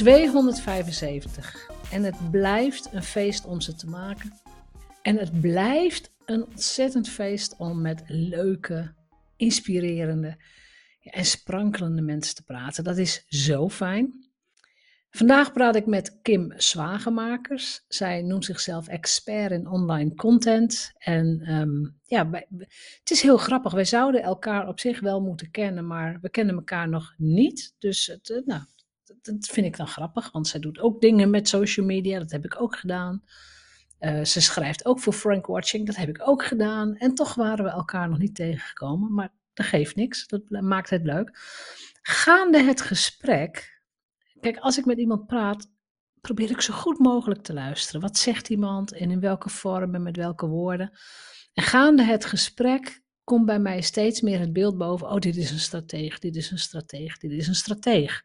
275. En het blijft een feest om ze te maken. En het blijft een ontzettend feest om met leuke, inspirerende en sprankelende mensen te praten. Dat is zo fijn. Vandaag praat ik met Kim Zwagemakers. Zij noemt zichzelf expert in online content. En um, ja, het is heel grappig. Wij zouden elkaar op zich wel moeten kennen, maar we kennen elkaar nog niet. Dus het, eh, nou, dat vind ik dan grappig, want zij doet ook dingen met social media. Dat heb ik ook gedaan. Uh, ze schrijft ook voor Frank Watching. Dat heb ik ook gedaan. En toch waren we elkaar nog niet tegengekomen. Maar dat geeft niks. Dat maakt het leuk. Gaande het gesprek. Kijk, als ik met iemand praat, probeer ik zo goed mogelijk te luisteren. Wat zegt iemand en in welke vorm en met welke woorden? En gaande het gesprek komt bij mij steeds meer het beeld boven. Oh, dit is een strateeg, dit is een strateeg, dit is een strateeg.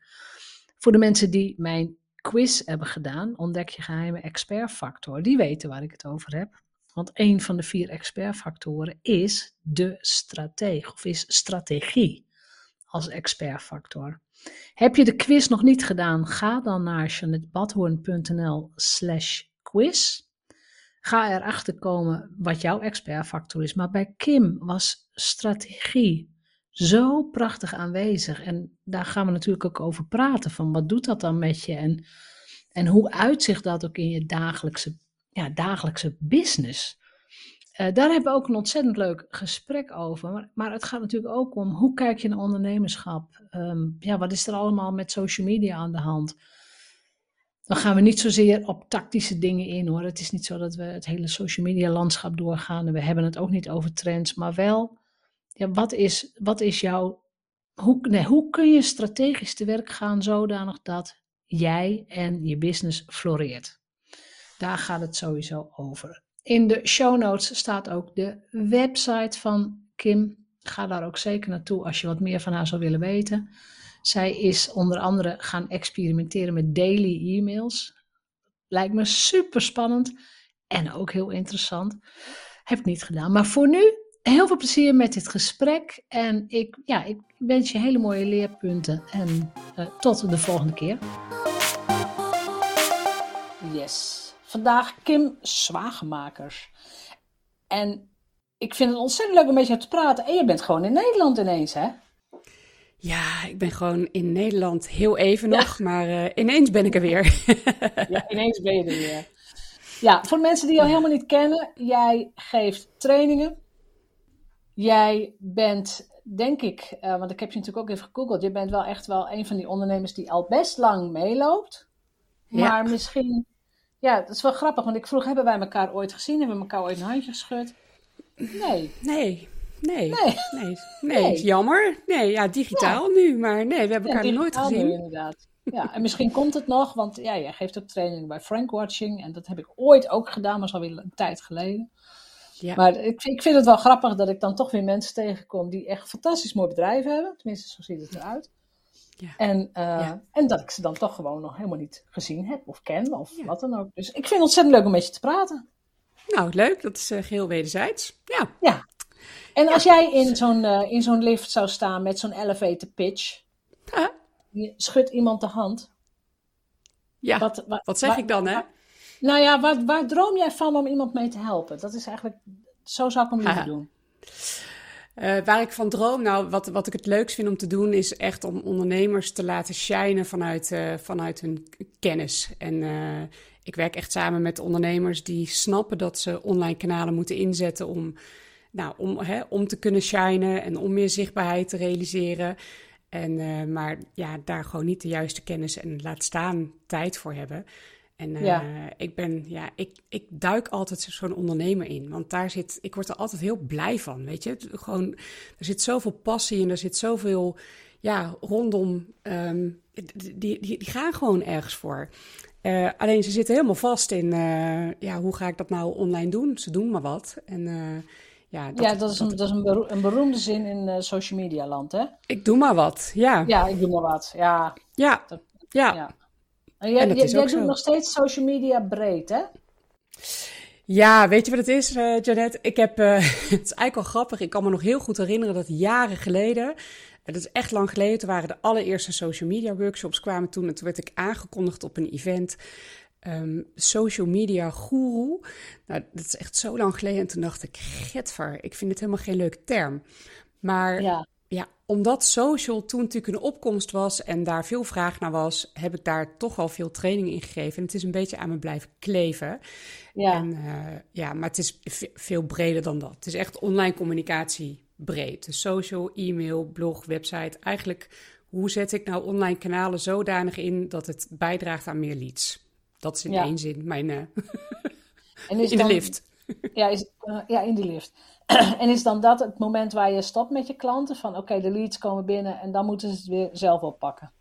Voor de mensen die mijn quiz hebben gedaan, ontdek je geheime expertfactor. Die weten waar ik het over heb. Want een van de vier expertfactoren is de strateeg of is strategie als expertfactor. Heb je de quiz nog niet gedaan? Ga dan naar janettebadhoorn.nl slash quiz. Ga erachter komen wat jouw expertfactor is. Maar bij Kim was strategie zo prachtig aanwezig. En daar gaan we natuurlijk ook over praten. Van wat doet dat dan met je? En, en hoe uitzicht dat ook in je dagelijkse, ja, dagelijkse business? Uh, daar hebben we ook een ontzettend leuk gesprek over. Maar, het gaat natuurlijk ook om hoe kijk je naar ondernemerschap? Um, ja, wat is er allemaal met social media aan de hand? Dan gaan we niet zozeer op tactische dingen in hoor. Het is niet zo dat we het hele social media landschap doorgaan. En we hebben het ook niet over trends, maar wel ja, wat, is, wat is jouw. Hoe, nee, hoe kun je strategisch te werk gaan zodanig dat jij en je business floreert? Daar gaat het sowieso over. In de show notes staat ook de website van Kim. Ga daar ook zeker naartoe als je wat meer van haar zou willen weten. Zij is onder andere gaan experimenteren met daily e-mails. Lijkt me super spannend en ook heel interessant. Heb ik niet gedaan. Maar voor nu heel veel plezier met dit gesprek. En ik, ja, ik wens je hele mooie leerpunten. En uh, tot de volgende keer. Yes. Vandaag Kim Zwagemakers. En ik vind het ontzettend leuk om met je te praten. En je bent gewoon in Nederland ineens, hè? Ja, ik ben gewoon in Nederland heel even nog, maar uh, ineens ben ik er weer. ja, ineens ben je er weer. Ja, voor mensen die jou helemaal niet kennen, jij geeft trainingen Jij bent, denk ik, uh, want ik heb je natuurlijk ook even gegoogeld, je bent wel echt wel een van die ondernemers die al best lang meeloopt. Maar misschien, ja, dat is wel grappig, want ik vroeg, hebben wij elkaar ooit gezien? Hebben we elkaar ooit een handje geschud? Nee. Nee. Nee, nee, nee, nee, jammer. Nee, ja, digitaal nu, maar nee, we hebben elkaar nooit gezien. Nu, inderdaad. Ja, en misschien komt het nog, want ja, jij geeft ook trainingen bij Frank Watching en dat heb ik ooit ook gedaan, maar is alweer een tijd geleden. Ja. Maar ik, ik vind het wel grappig dat ik dan toch weer mensen tegenkom die echt fantastisch mooi bedrijf hebben. Tenminste, zo ziet het eruit. Ja. En, uh, en dat ik ze dan toch gewoon nog helemaal niet gezien heb of ken of wat dan ook. Dus ik vind het ontzettend leuk om met je te praten. Nou, leuk. Dat is uh, geheel wederzijds. Ja. ja. En als jij in zo'n uh, in zo'n lift zou staan met zo'n elevator pitch, je schudt iemand de hand. Ja, wat, wat, wat zeg ik dan, hè? Nou ja, waar, waar droom jij van om iemand mee te helpen? Dat is eigenlijk, zo zou ik hem liever doen. Uh, waar ik van droom, nou, wat, wat ik het leukst vind om te doen, is echt om ondernemers te laten shinen vanuit, uh, vanuit hun kennis. En uh, ik werk echt samen met ondernemers die snappen dat ze online kanalen moeten inzetten om, nou, om, hè, om te kunnen shinen en om meer zichtbaarheid te realiseren. En, maar ja, daar gewoon niet de juiste kennis en laat staan tijd voor hebben. En uh, ik ben, ja, ik, ik duik altijd zo'n ondernemer in. Want daar zit, ik word er altijd heel blij van, weet je. Gewoon, er zit zoveel passie en er zit zoveel, ja, rondom, um, die, die, die gaan gewoon ergens voor. Uh, alleen ze zitten helemaal vast in, uh, ja, hoe ga ik dat nou online doen? Ze doen maar wat. En ja, dat, ja, dat is, een, dat is een, een beroemde zin in social media land, hè? Ik doe maar wat, ja. Ja, ik doe maar wat, ja. Ja, dat, ja. ja. En jij, jij, jij doet nog steeds social media breed, hè? Ja, weet je wat het is, uh, Janet? Ik heb, uh, het is eigenlijk wel grappig. Ik kan me nog heel goed herinneren dat jaren geleden, dat is echt lang geleden, toen waren de allereerste social media workshops kwamen toen. En toen werd ik aangekondigd op een event, um, social media guru. Nou, dat is echt zo lang geleden. En toen dacht ik, getver, ik vind het helemaal geen leuke term. Maar ja, omdat social toen natuurlijk een opkomst was en daar veel vraag naar was, heb ik daar toch wel veel training in gegeven. En het is een beetje aan me blijven kleven. Ja, en, uh, ja maar het is veel breder dan dat. Het is echt online communicatie breed. Dus social, e-mail, blog, website. Eigenlijk, hoe zet ik nou online kanalen zodanig in dat het bijdraagt aan meer leads? Dat is in één zin mijn. Uh, en is in de lift. Ja, is, uh, ja, in de lift. en is dan dat het moment waar je stopt met je klanten? Van oké, de leads komen binnen en dan moeten ze het weer zelf oppakken.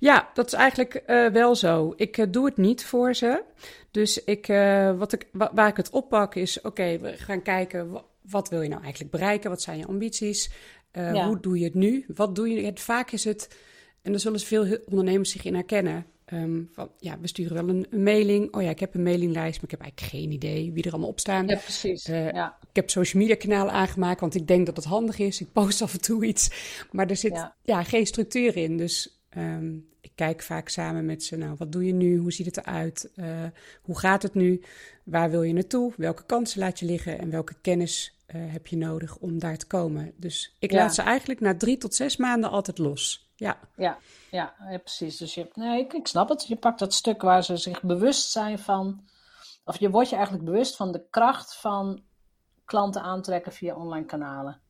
Ja, dat is eigenlijk uh, wel zo. Ik uh, doe het niet voor ze. Dus ik, uh, wat ik, waar ik het oppak is: oké, we gaan kijken. Wat wil je nou eigenlijk bereiken? Wat zijn je ambities? Ja. Hoe doe je het nu? Wat doe je? Vaak is het, en daar zullen veel ondernemers zich in herkennen. Um, van, ja, we sturen wel een, een, mailing. Oh ja, ik heb een mailinglijst, maar ik heb eigenlijk geen idee wie er allemaal op staan. Ja, precies. Uh, ja. Ik heb social media kanalen aangemaakt, want ik denk dat het handig is. Ik post af en toe iets, maar er zit ja, ja geen structuur in. Dus um, ik kijk vaak samen met ze, nou, wat doe je nu? Hoe ziet het eruit? Uh, hoe gaat het nu? Waar wil je naartoe? Welke kansen laat je liggen? En welke kennis uh, heb je nodig om daar te komen? Dus ik laat ze eigenlijk na drie tot zes maanden altijd los. Ja. Ja, ja, ja precies. Dus je, nee, ik, ik snap het. Je pakt dat stuk waar ze zich bewust zijn van. Of je wordt je eigenlijk bewust van de kracht van klanten aantrekken via online kanalen.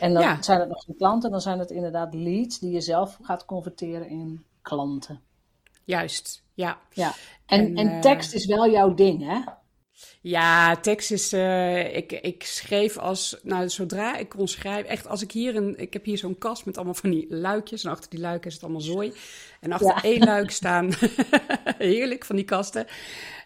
En dan zijn het nog geen klanten, dan zijn het inderdaad leads die je zelf gaat converteren in klanten. Juist, ja. ja. En, en, en eh, tekst is wel jouw ding, hè? Ja, tekst is. Uh, ik, ik schreef als. Nou, zodra ik kon schrijven. Echt, als ik hier een. Ik heb hier zo'n kast met allemaal van die luikjes. En achter die luiken is het allemaal zooi. En achter één luik staan. heerlijk van die kasten.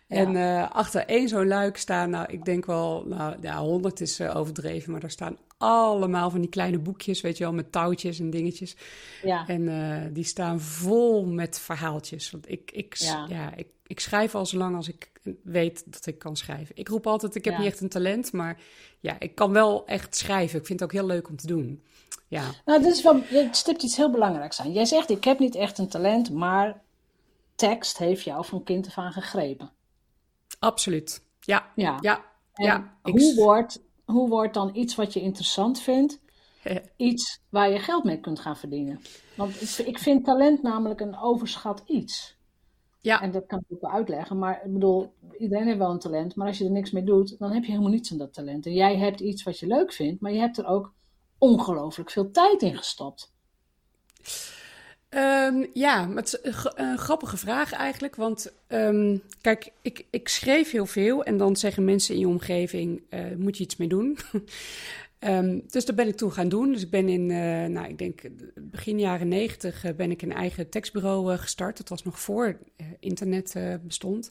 En uh, achter één zo'n luik staan. Nou, ik denk wel. Nou, ja, honderd is uh, overdreven. Maar daar staan allemaal van die kleine boekjes. Weet je wel, met touwtjes en dingetjes. Ja. En die staan vol met verhaaltjes. Want ik, ik, ja. ja ik, ik schrijf al zo lang als ik weet dat ik kan schrijven. Ik roep altijd, ik heb niet echt een talent, maar ja, ik kan wel echt schrijven. Ik vind het ook heel leuk om te doen. Ja. Nou, dit is wel, je stipt iets heel belangrijks aan. Jij zegt, ik heb niet echt een talent, maar tekst heeft jou van kind af aan gegrepen. Absoluut. Ja. Ja. ja. ja. Hoe, wordt, hoe wordt dan iets wat je interessant vindt, iets waar je geld mee kunt gaan verdienen? Want ik vind talent namelijk een overschat iets. Ja. En dat kan ik ook wel uitleggen. Maar ik bedoel, iedereen heeft wel een talent. Maar als je er niks mee doet, dan heb je helemaal niets aan dat talent. En jij hebt iets wat je leuk vindt, maar je hebt er ook ongelooflijk veel tijd in gestopt. Um, ja, het is een, grappige vraag eigenlijk. Want um, kijk, ik, ik schreef heel veel en dan zeggen mensen in je omgeving: uh, moet je iets mee doen? Um, dus dat ben ik toen gaan doen. Dus ik ben in, uh, nou, ik denk begin jaren negentig uh, ben ik een eigen tekstbureau gestart. Dat was nog voor internet bestond.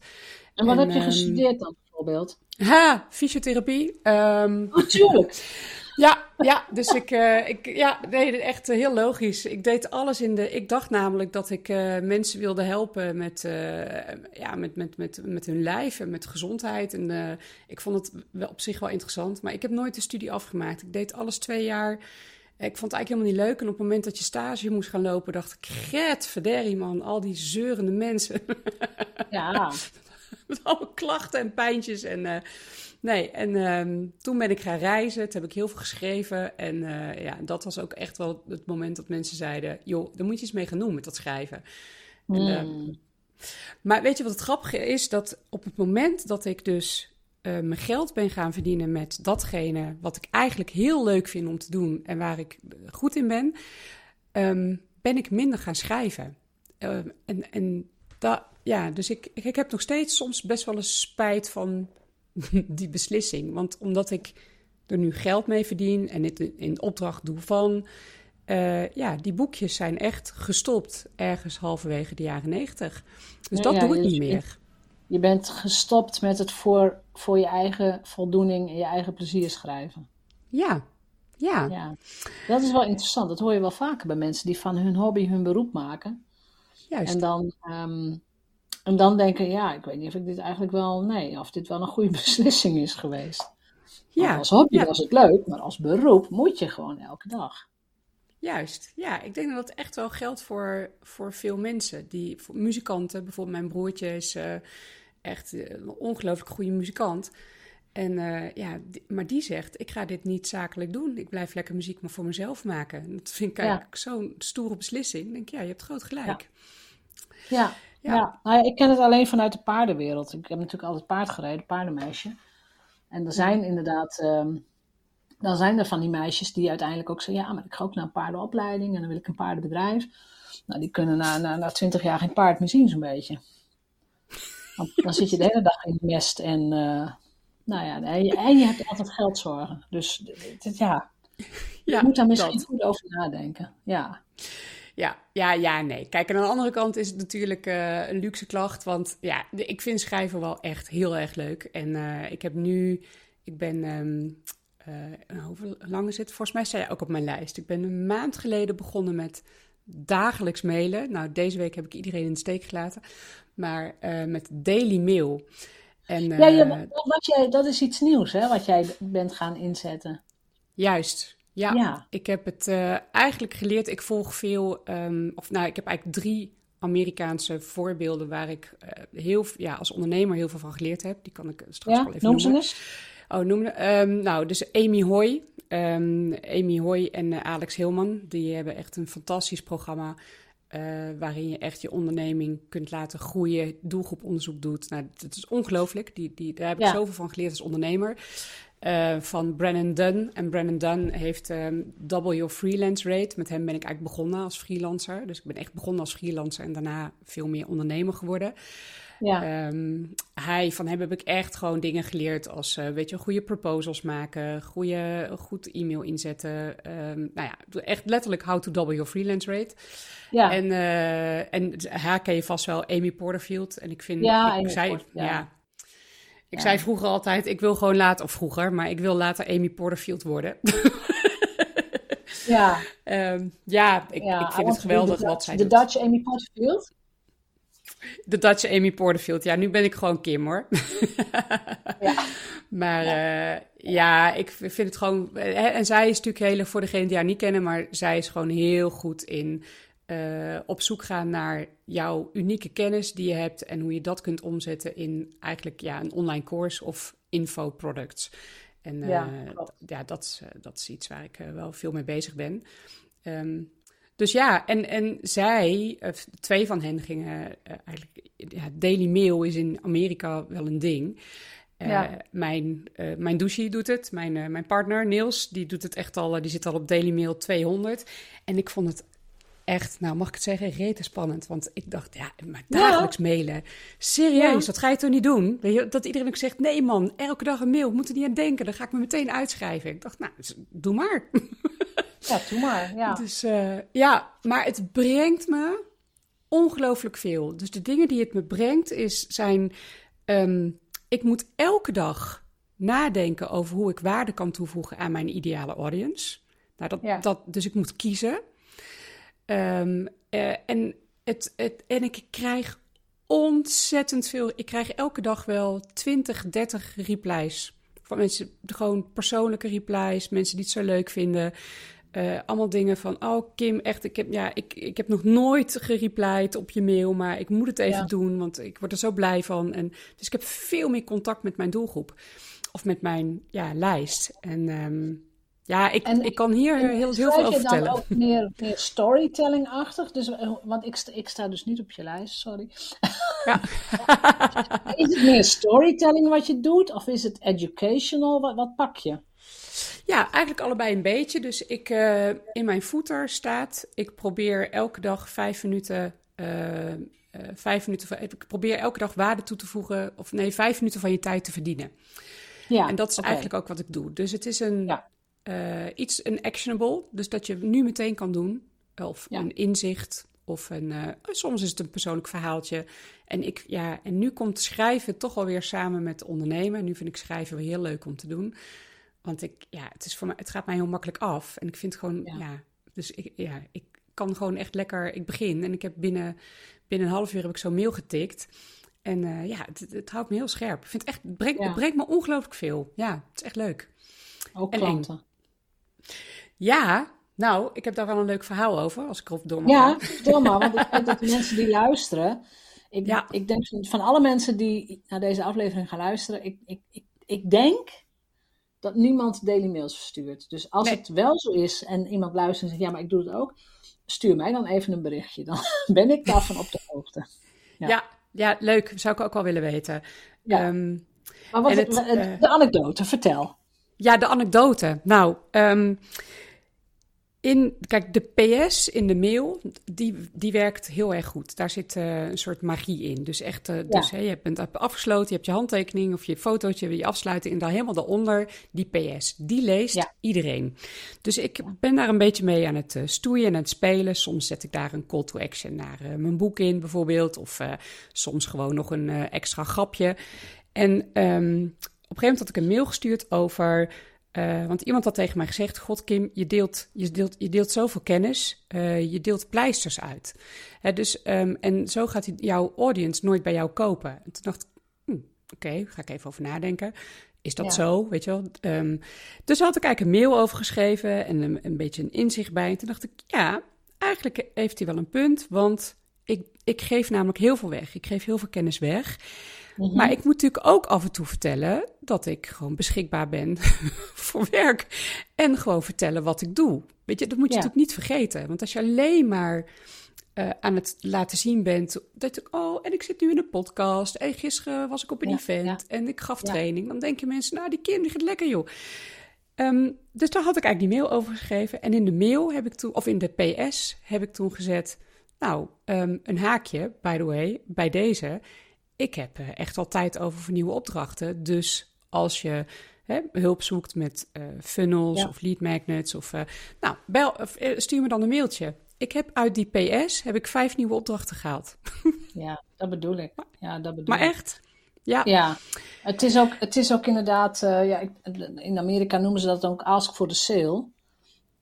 En wat en, heb je gestudeerd dan bijvoorbeeld? Ha, fysiotherapie. Natuurlijk. Ja, ja, dus ik, uh, ik ja, nee, echt heel logisch. Ik deed alles in de. Ik dacht namelijk dat ik uh, mensen wilde helpen met, uh, ja, met, met, met, met hun lijf en met gezondheid. En ik vond het wel op zich wel interessant. Maar ik heb nooit de studie afgemaakt. Ik deed alles twee jaar. Ik vond het eigenlijk helemaal niet leuk. En op het moment dat je stage moest gaan lopen, dacht ik: Gret, verderrie man, al die zeurende mensen. Ja. met alle klachten en pijntjes. En Nee, en ehm, toen ben ik gaan reizen. Toen heb ik heel veel geschreven. En uh, ja, dat was ook echt wel het moment dat mensen zeiden... joh, daar moet je eens mee gaan doen met dat schrijven. En, Hmm. maar weet je wat het grappige is? Dat op het moment dat ik dus uh, mijn geld ben gaan verdienen met datgene wat ik eigenlijk heel leuk vind om te doen en waar ik goed in ben, um, ben ik minder gaan schrijven. Uh, en en dat, ja, dus ik, ik, heb nog steeds soms best wel eens spijt van die beslissing. Want omdat ik er nu geld mee verdien en het in opdracht doe van. Uh, ja, die boekjes zijn echt gestopt ergens halverwege de jaren negentig. Dus Ja, dat ja, doe ik dus niet meer. Je bent gestopt met het voor, voor je eigen voldoening en je eigen plezier schrijven. Ja, ja, Ja, dat is wel interessant. Dat hoor je wel vaker bij mensen die van hun hobby hun beroep maken. Juist. En dan, ehm, en dan denken, ja, ik weet niet of ik dit eigenlijk wel, nee, of dit wel een goede beslissing is geweest. Want ja, als hobby ja. was het leuk, maar als beroep moet je gewoon elke dag. Juist, ja. Ik denk dat dat echt wel geldt voor, voor veel mensen. Die, voor muzikanten, bijvoorbeeld mijn broertje is eh, echt eh, een ongelooflijk goede muzikant. En, eh, ja, maar die zegt, ik ga dit niet zakelijk doen. Ik blijf lekker muziek maar voor mezelf maken. En Dat vind ik Ja. eigenlijk zo'n stoere beslissing. Ik denk, ja, je hebt groot gelijk. Ja, Ja. ja. Nou ja, ik ken het alleen vanuit de paardenwereld. Ik heb natuurlijk altijd paard gereden, paardenmeisje. En er zijn inderdaad, ehm, dan zijn er van die meisjes die uiteindelijk ook zeggen, ja, maar ik ga ook naar een paardenopleiding en dan wil ik een paardenbedrijf. Nou, die kunnen na, na, na 20 jaar geen paard meer zien, zo'n beetje. Want dan zit je de hele dag in het mest en, eh, nou ja, en je, en je hebt altijd geldzorgen. Dus ja, Ja, je moet daar misschien dat. goed over nadenken. Ja, Ja, ja, ja, nee. Kijk, en aan de andere kant is het natuurlijk eh, een luxe klacht. Want ja, ik vind schrijven wel echt heel erg leuk. En eh, ik heb nu, ik ben, ehm eh, hoe lang is het? Volgens mij sta je ook op mijn lijst. Ik ben een maand geleden begonnen met dagelijks mailen. Nou, deze week heb ik iedereen in de steek gelaten. Maar met Daily Mail. En, ja, eh, je, wat jij, dat is iets nieuws, hè, wat jij bent gaan inzetten. Juist, ja. Ja. Ik heb het eh, eigenlijk geleerd. Ik volg veel, ehm, of nou, ik heb eigenlijk drie Amerikaanse voorbeelden waar ik eh, heel, ja, als ondernemer heel veel van geleerd heb. Die kan ik straks Ja, wel even noem noemen. Oh, noem ze. Ehm, nou, dus Amy Hoy. Ehm, Amy Hoy en eh, Alex Hilman, die hebben echt een fantastisch programma. Eh, waarin je echt je onderneming kunt laten groeien, doelgroeponderzoek doet. Nou, het is ongelooflijk. Die, die, daar heb ik Ja. zoveel van geleerd als ondernemer. Eh, van Brennan Dunn. En Brennan Dunn heeft ehm, Double Your Freelance Rate. Met hem ben ik eigenlijk begonnen als freelancer. Dus ik ben echt begonnen als freelancer en daarna veel meer ondernemer geworden. Ja, Ehm, hij, van hem heb ik echt gewoon dingen geleerd als, eh, weet je, goede proposals maken, goede, goed e-mail inzetten. Ehm, nou ja, echt letterlijk how to double your freelance rate. ja. En, eh, en haar ken je vast wel, Amy Porterfield. En ik vind, Ja, ik Amy zei, Port- ja. ja. Ik Ja. zei vroeger altijd, ik wil gewoon later, of vroeger, maar ik wil later Amy Porterfield worden. ja, Ehm, ja, ik, ja. ik vind het geweldig wat zij De. Dutch Amy Porterfield? De Dutch Amy Porterfield. Ja, nu ben ik gewoon Kim hoor. Ja. Maar eh, ja, ik vind het gewoon. eh, En zij is natuurlijk heel, voor degene die haar niet kennen, maar zij is gewoon heel goed in eh, op zoek gaan naar jouw unieke kennis die je hebt en hoe je dat kunt omzetten in eigenlijk ja, een online course of infoproducts. En eh, Ja, dat, is, eh, dat is iets waar ik wel veel mee bezig ben. Ehm, dus ja, en, en zij, twee van hen gingen eigenlijk. Ja, Daily Mail is in Amerika wel een ding. Mijn, mijn douche doet het. Mijn, mijn partner Niels, die doet het echt al. die zit al op Daily Mail 200. En ik vond het echt, nou mag ik het zeggen, rete spannend. Want ik dacht, ja, maar dagelijks mailen. Serieus, Ja. dat ga je toch niet doen? Weet je, dat iedereen ook zegt, nee man, elke dag een mail. Ik moet er niet aan denken. Dan ga ik me meteen uitschrijven. Ik dacht, nou, doe maar. Ja, doe maar. Ja. Dus eh, ja, maar het brengt me ongelooflijk veel. Dus de dingen die het me brengt is, zijn... ehm, ik moet elke dag nadenken over hoe ik waarde kan toevoegen aan mijn ideale audience. Nou, dat, Ja. dat, dus ik moet kiezen. Ehm, eh, en, het, het, en ik krijg ontzettend veel. Ik krijg elke dag wel 20, 30 replies. Van mensen, gewoon persoonlijke replies, mensen die het zo leuk vinden. Uh, allemaal dingen van, oh Kim, echt, ik heb, ja, ik, ik heb nog nooit gereplied op je mail, maar ik moet het even doen, want ik word er zo blij van. En, dus ik heb veel meer contact met mijn doelgroep of met mijn ja, lijst. En um, ja, ik, ik kan hier heel, heel veel over vertellen. je dan ook meer, meer storytelling-achtig? Dus, eh, want ik, ik sta dus niet op je lijst, sorry. Ja. is het meer storytelling wat je doet? Of is het educational? Wat, wat pak je? Ja, eigenlijk allebei een beetje. Dus ik, uh, in mijn footer staat, ik probeer elke dag vijf minuten... Uh, vijf minuten, ik probeer elke dag waarde toe te voegen, of nee, vijf minuten van je tijd te verdienen. Ja, en dat is eigenlijk ook wat ik doe. Dus het is een, ja. Uh, iets, een actionable, dus dat je nu meteen kan doen. Of een inzicht, of een, uh, soms is het een persoonlijk verhaaltje. En, ik, ja, en nu komt schrijven toch alweer samen met ondernemen. Nu vind ik schrijven weer heel leuk om te doen. Want ik, ja, het, is voor mij, het gaat mij heel makkelijk af. En ik vind gewoon, ja, dus ik, ja, ik kan gewoon echt lekker, ik begin. En ik heb binnen, binnen een half uur heb ik zo'n mail getikt. En uh, ja, het, het, houdt me heel scherp. Ik vind het echt, het brengt, het brengt me ongelooflijk veel. Ja, het is echt leuk. Ook en klanten. Ja, nou, ik heb daar wel een leuk verhaal over, als ik erop Ja, vertel maar, want ik denk dat de mensen die luisteren... Ik, ja. ik denk van alle mensen die naar deze aflevering gaan luisteren... Ik, ik, ik, ik denk dat niemand daily mails verstuurt. Dus als het wel zo is en iemand luistert en zegt... Ja, maar ik doe het ook. Stuur mij dan even een berichtje. Dan ben ik daarvan op de hoogte. Ja. ja, ja, leuk. Zou ik ook wel willen weten. Ja. Um, maar wat het, uh, de anekdote, vertel. Ja, de anekdote. Nou, um, in, kijk, de PS in de mail, die, die werkt heel erg goed. Daar zit uh, een soort magie in. Dus echt, uh, dus, ja. je bent afgesloten, je hebt je handtekening of je fotootje, je afsluiten. En daar helemaal daaronder die PS. Die leest ja. iedereen. Dus ik ben daar een beetje mee aan het uh, stoeien en aan het spelen. Soms zet ik daar een call to action naar mijn boek in, bijvoorbeeld. Of soms gewoon nog een extra grapje. En um, een gegeven moment had ik een mail gestuurd over uh, want iemand had tegen mij gezegd: God, Kim, je deelt, je deelt, je deelt zoveel kennis, uh, je deelt pleisters uit. Hè, dus, um, en zo gaat jouw audience nooit bij jou kopen. En toen dacht ik: hm, Oké, okay, ga ik even over nadenken. Is dat ja. zo? Weet je wel? Um, dus had ik eigenlijk een mail over geschreven en een, een beetje een inzicht bij. En toen dacht ik: Ja, eigenlijk heeft hij wel een punt, want ik, ik geef namelijk heel veel weg. Ik geef heel veel kennis weg. Mhm. Maar ik moet natuurlijk ook af en toe vertellen dat ik gewoon beschikbaar ben voor werk. En gewoon vertellen wat ik doe. Weet je, dat moet je natuurlijk niet vergeten. Want als je alleen maar uh, aan het laten zien bent. Dat ik, oh, en ik zit nu in een podcast. En gisteren was ik op een ja, event ja. en ik gaf training. Dan denken mensen, nou, die kind die gaat lekker, joh. Um, dus daar had ik eigenlijk die mail over geschreven. En in de mail heb ik toen, of in de PS heb ik toen gezet. Nou, um, een haakje, by the way, bij deze ik heb eh, echt al tijd over voor nieuwe opdrachten. Dus als je hè, hulp zoekt met uh, funnels of lead magnets of... Uh, nou, bel, stuur me dan een mailtje. Ik heb uit die PS heb ik vijf nieuwe opdrachten gehaald. Ja, dat bedoel ik. Ja, dat bedoel maar ik. echt? Ja. ja, het is ook, het is ook inderdaad... Uh, ja, in Amerika noemen ze dat ook ask for the sale.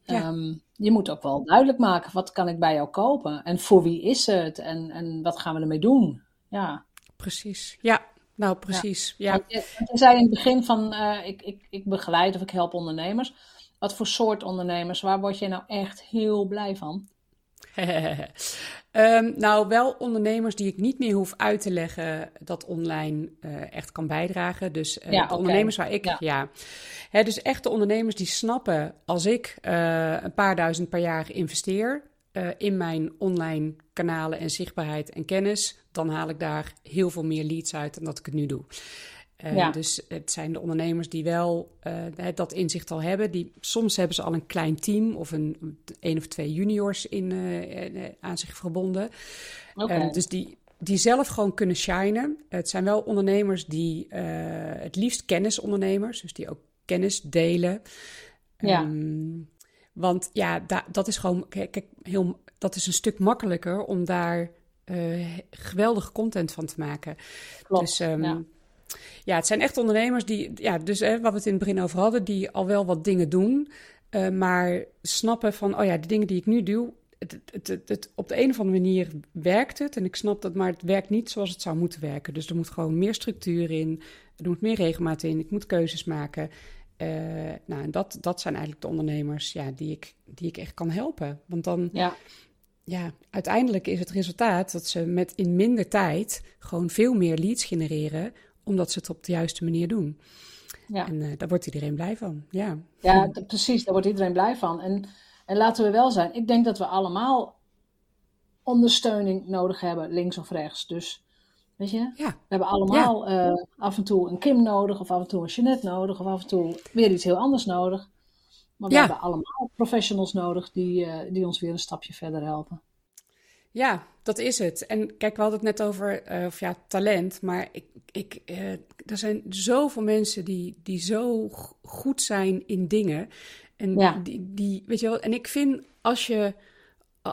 Ja. Um, je moet ook wel duidelijk maken, wat kan ik bij jou kopen? En voor wie is het? En, en wat gaan we ermee doen? Ja. Precies, ja. Nou, precies. Ja. ja. Je, zei in het begin van, uh, ik, ik, ik begeleid of ik help ondernemers. Wat voor soort ondernemers? Waar word je nou echt heel blij van? um, nou, wel ondernemers die ik niet meer hoef uit te leggen dat online uh, echt kan bijdragen. Dus uh, ja, de ondernemers waar ik, ja. ja. Hè, dus echte ondernemers die snappen als ik uh, een paar duizend per jaar investeer, in mijn online kanalen en zichtbaarheid en kennis, dan haal ik daar heel veel meer leads uit dan dat ik het nu doe. Uh, ja. Dus het zijn de ondernemers die wel uh, dat inzicht al hebben. Die, soms hebben ze al een klein team of een, een of twee juniors in, aan zich verbonden. Okay. dus die, die zelf gewoon kunnen shinen. Het zijn wel ondernemers die het liefst kennisondernemers, dus die ook kennis delen. Ja. Um, want ja, da, dat is gewoon kijk, heel, dat is een stuk makkelijker om daar uh, geweldige content van te maken. Klopt, dus um, ja. ja. het zijn echt ondernemers die, ja, dus hè, wat we het in het begin over hadden, die al wel wat dingen doen, uh, maar snappen van, oh ja, de dingen die ik nu doe, het, het, het, het, op de een of andere manier werkt het. En ik snap dat, maar het werkt niet zoals het zou moeten werken. Dus er moet gewoon meer structuur in, er moet meer regelmaat in, ik moet keuzes maken. nou, en dat, dat zijn eigenlijk de ondernemers ja, die, ik, die ik echt kan helpen. Want dan, Ja, ja, uiteindelijk is het resultaat dat ze met in minder tijd gewoon veel meer leads genereren, omdat ze het op de juiste manier doen. ja. En eh, daar wordt iedereen blij van. Ja, Ja, precies, daar wordt iedereen blij van. En, en laten we wel zijn, ik denk dat we allemaal ondersteuning nodig hebben, links of rechts. Dus, weet je, ja, we hebben allemaal eh, af en toe een Kim nodig, of af en toe een Jeanette nodig, of af en toe weer iets heel anders nodig. Maar we Ja. hebben allemaal professionals nodig die, eh, die ons weer een stapje verder helpen. ja, dat is het. En kijk, we hadden het net over eh, of ja, talent, maar ik, ik, eh, er zijn zoveel mensen die, die zo goed zijn in dingen. En Ja. die, die, weet je wel, en ik vind als je,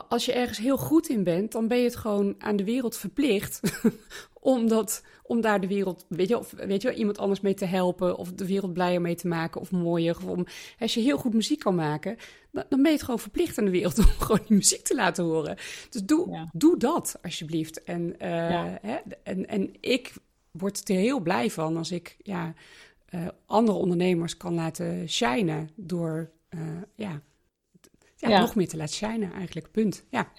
als je ergens heel goed in bent, dan ben je het gewoon aan de wereld verplicht om, dat, om daar de wereld, weet je, of weet je wel, iemand anders mee te helpen, of de wereld blijer mee te maken, of mooier. Of om, als je heel goed muziek kan maken, dan, dan ben je het gewoon verplicht aan de wereld om gewoon die muziek te laten horen. Dus doe, Ja. doe dat, alsjeblieft. En, eh, Ja. hè, en, en ik word er heel blij van als ik ja, eh, andere ondernemers kan laten shinen door eh, ja, ja, Ja. nog meer te laten shinen eigenlijk. Punt. Ja,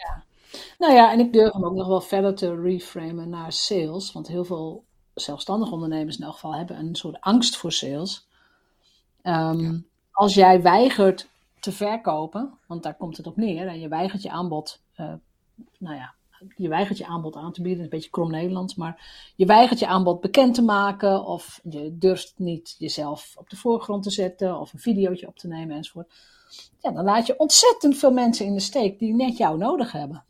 Nou ja, en ik durf hem ook nog wel verder te reframen naar sales. Want heel veel zelfstandige ondernemers in elk geval hebben een soort angst voor sales. Ehm, Als jij weigert te verkopen, want daar komt het op neer, en je weigert je aanbod, eh, nou ja, je weigert je aanbod aan te bieden, dat is een beetje krom Nederlands, maar je weigert je aanbod bekend te maken, of je durft niet jezelf op de voorgrond te zetten, of een videootje op te nemen enzovoort. Ja, dan laat je ontzettend veel mensen in de steek die net jou nodig hebben.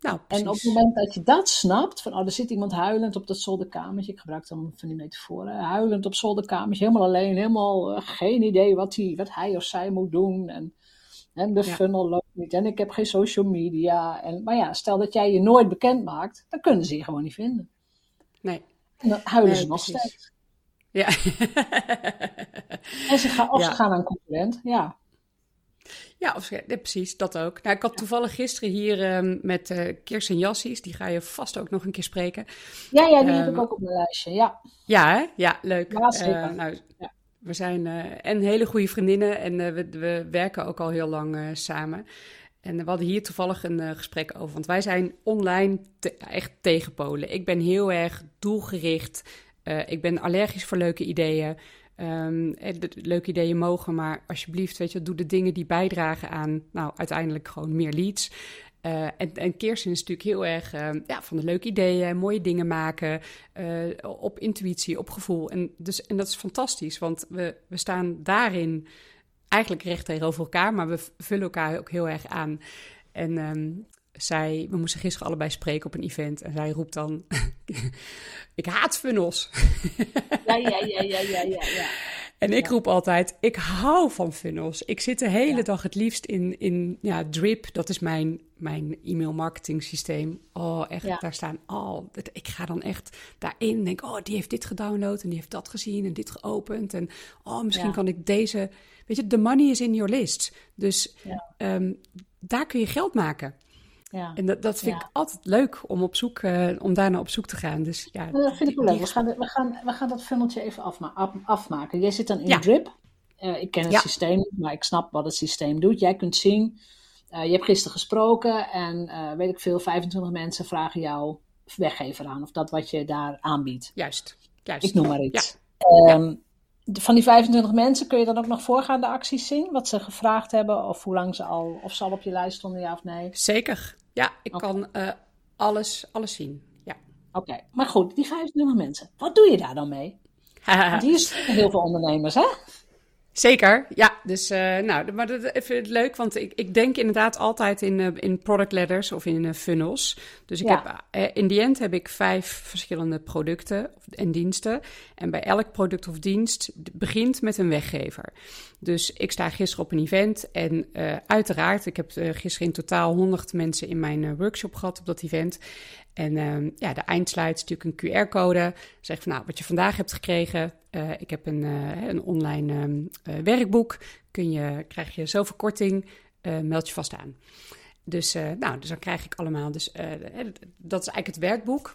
Nou. En op het moment dat je dat snapt, van oh, er zit iemand huilend op dat zolderkamertje, ik gebruik dan van die metaforen, huilend op zolderkamertje, helemaal alleen, helemaal eh, geen idee wat hij, wat hij of zij moet doen. En, en de Ja. funnel loopt niet, en ik heb geen social media. En, maar ja, stel dat jij je nooit bekend maakt, dan kunnen ze je gewoon niet vinden. Nee. En dan huilen Nee, ze nog precies. steeds. Ja. En ze gaan, of Ja. ze gaan naar een concurrent, ja. Ja, of, ja, precies, dat ook. Nou, ik had toevallig gisteren hier ehm, met eh Kirsten Jassies, die ga je vast ook nog een keer spreken. Ja, ja, die heb Ehm, ik ook op mijn lijstje, ja. Ja, hè? Ja, leuk. Ja, zeker. Eh, nou, Ja. We zijn eh, en hele goede vriendinnen en we, we werken ook al heel lang samen. En we hadden hier toevallig een gesprek over, want wij zijn online te- echt tegenpolen. Ik ben heel erg doelgericht. Ik ben allergisch voor leuke ideeën. Ehm, eh, leuke ideeën mogen, maar alsjeblieft, weet je, doe de dingen die bijdragen aan, nou, uiteindelijk gewoon meer leads. Eh, en, en Kirsten is natuurlijk heel erg eh, ja, van de leuke ideeën, mooie dingen maken, eh, op intuïtie, op gevoel. En, dus, en dat is fantastisch, want we, we staan daarin eigenlijk recht tegenover elkaar, maar we vullen elkaar ook heel erg aan. En ehm, zij, we moesten gisteren allebei spreken op een event en zij roept dan, ik haat funnels. Ja, ja, ja, ja, ja, ja. ja. En ik roep altijd, ik hou van funnels. Ik zit de hele Ja. dag het liefst in, in ja, Drip. Dat is mijn, mijn e-mail marketing systeem. Oh, echt, Ja. daar staan al... Ik ga dan echt daarin en denk, oh, die heeft dit gedownload en die heeft dat gezien en dit geopend. En oh, misschien kan ik deze... Weet je, the money is in your list. Dus ehm, daar kun je geld maken. Ja. En dat, dat vind Ja. ik altijd leuk om, op zoek, eh, om daarna op zoek te gaan. Dus ja, dat vind ik wel leuk. We gaan, we, gaan, we gaan dat funneltje even afma af- afmaken. Jij zit dan in Ja. drip. Eh, ik ken het systeem niet, maar ik snap wat het systeem doet. Jij kunt zien, eh, je hebt gisteren gesproken en weet ik veel, 25 mensen vragen jou weggever aan. Of dat wat je daar aanbiedt. Juist, juist. Ik noem maar iets. Ehm, van die 25 mensen kun je dan ook nog voorgaande acties zien? Wat ze gevraagd hebben of hoe lang ze al, of ze al op je lijst stonden, ja of nee? Zeker. Ja, ik kan eh, alles, alles zien. Ja. Oké, maar goed, die 25 mensen, wat doe je daar dan mee? Want hier zitten heel veel ondernemers, hè? Zeker, ja. Dus, eh, nou, maar dat even het leuk, want ik, ik denk inderdaad altijd in, eh, in product ladders of in eh, funnels. Dus ik Ja. heb, in die end heb ik vijf verschillende producten en diensten. En bij elk product of dienst begint met een weggever. Dus ik sta gisteren op een event en uiteraard, ik heb gisteren in totaal 100 mensen in mijn workshop gehad op dat event. En ehm, ja, de eindslide is natuurlijk een QR-code. Zeg van nou, wat je vandaag hebt gekregen. eh, ik heb een, eh, een online ehm, eh, werkboek. Kun je, krijg je zoveel korting. meld je vast aan. Dus, nou, dus dan krijg ik allemaal. Dus dat is eigenlijk het werkboek.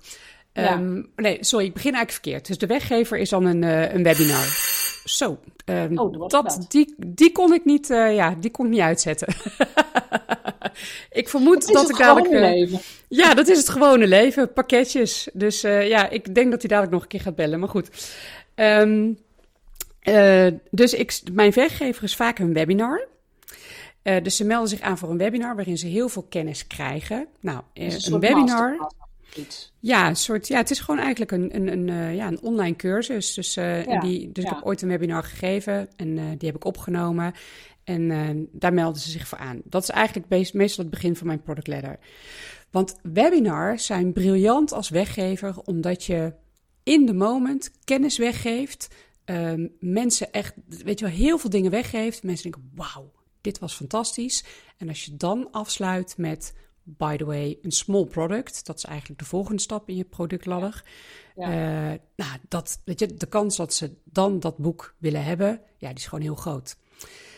Ja. Ehm, Nee, sorry, ik begin eigenlijk verkeerd. Dus de weggever is dan een, een webinar. Zo, oh, dat, die, die kon ik niet, ja, die kon ik niet uitzetten. ik vermoed dat ik dadelijk. Uh, leven. Ja, dat is het gewone leven. Pakketjes. Dus uh, ja, ik denk dat hij dadelijk nog een keer gaat bellen. Maar goed. Um, dus ik, mijn werkgever is vaak een webinar. dus ze melden zich aan voor een webinar waarin ze heel veel kennis krijgen. Nou, een, een webinar. Ja, een soort, ja, het is gewoon eigenlijk een, een, een, uh, ja, een online cursus. Dus, die, dus ik heb ooit een webinar gegeven en die heb ik opgenomen. En daar melden ze zich voor aan. Dat is eigenlijk meestal het begin van mijn product ladder. Want webinars zijn briljant als weggever, omdat je in de moment kennis weggeeft. Ehm, mensen echt, weet je wel, heel veel dingen weggeeft. Mensen denken, wauw, dit was fantastisch. En als je dan afsluit met by the way, een small product. Dat is eigenlijk de volgende stap in je productladder. Ja. Uh, nou, dat, weet je, de kans dat ze dan dat boek willen hebben, ja, die is gewoon heel groot.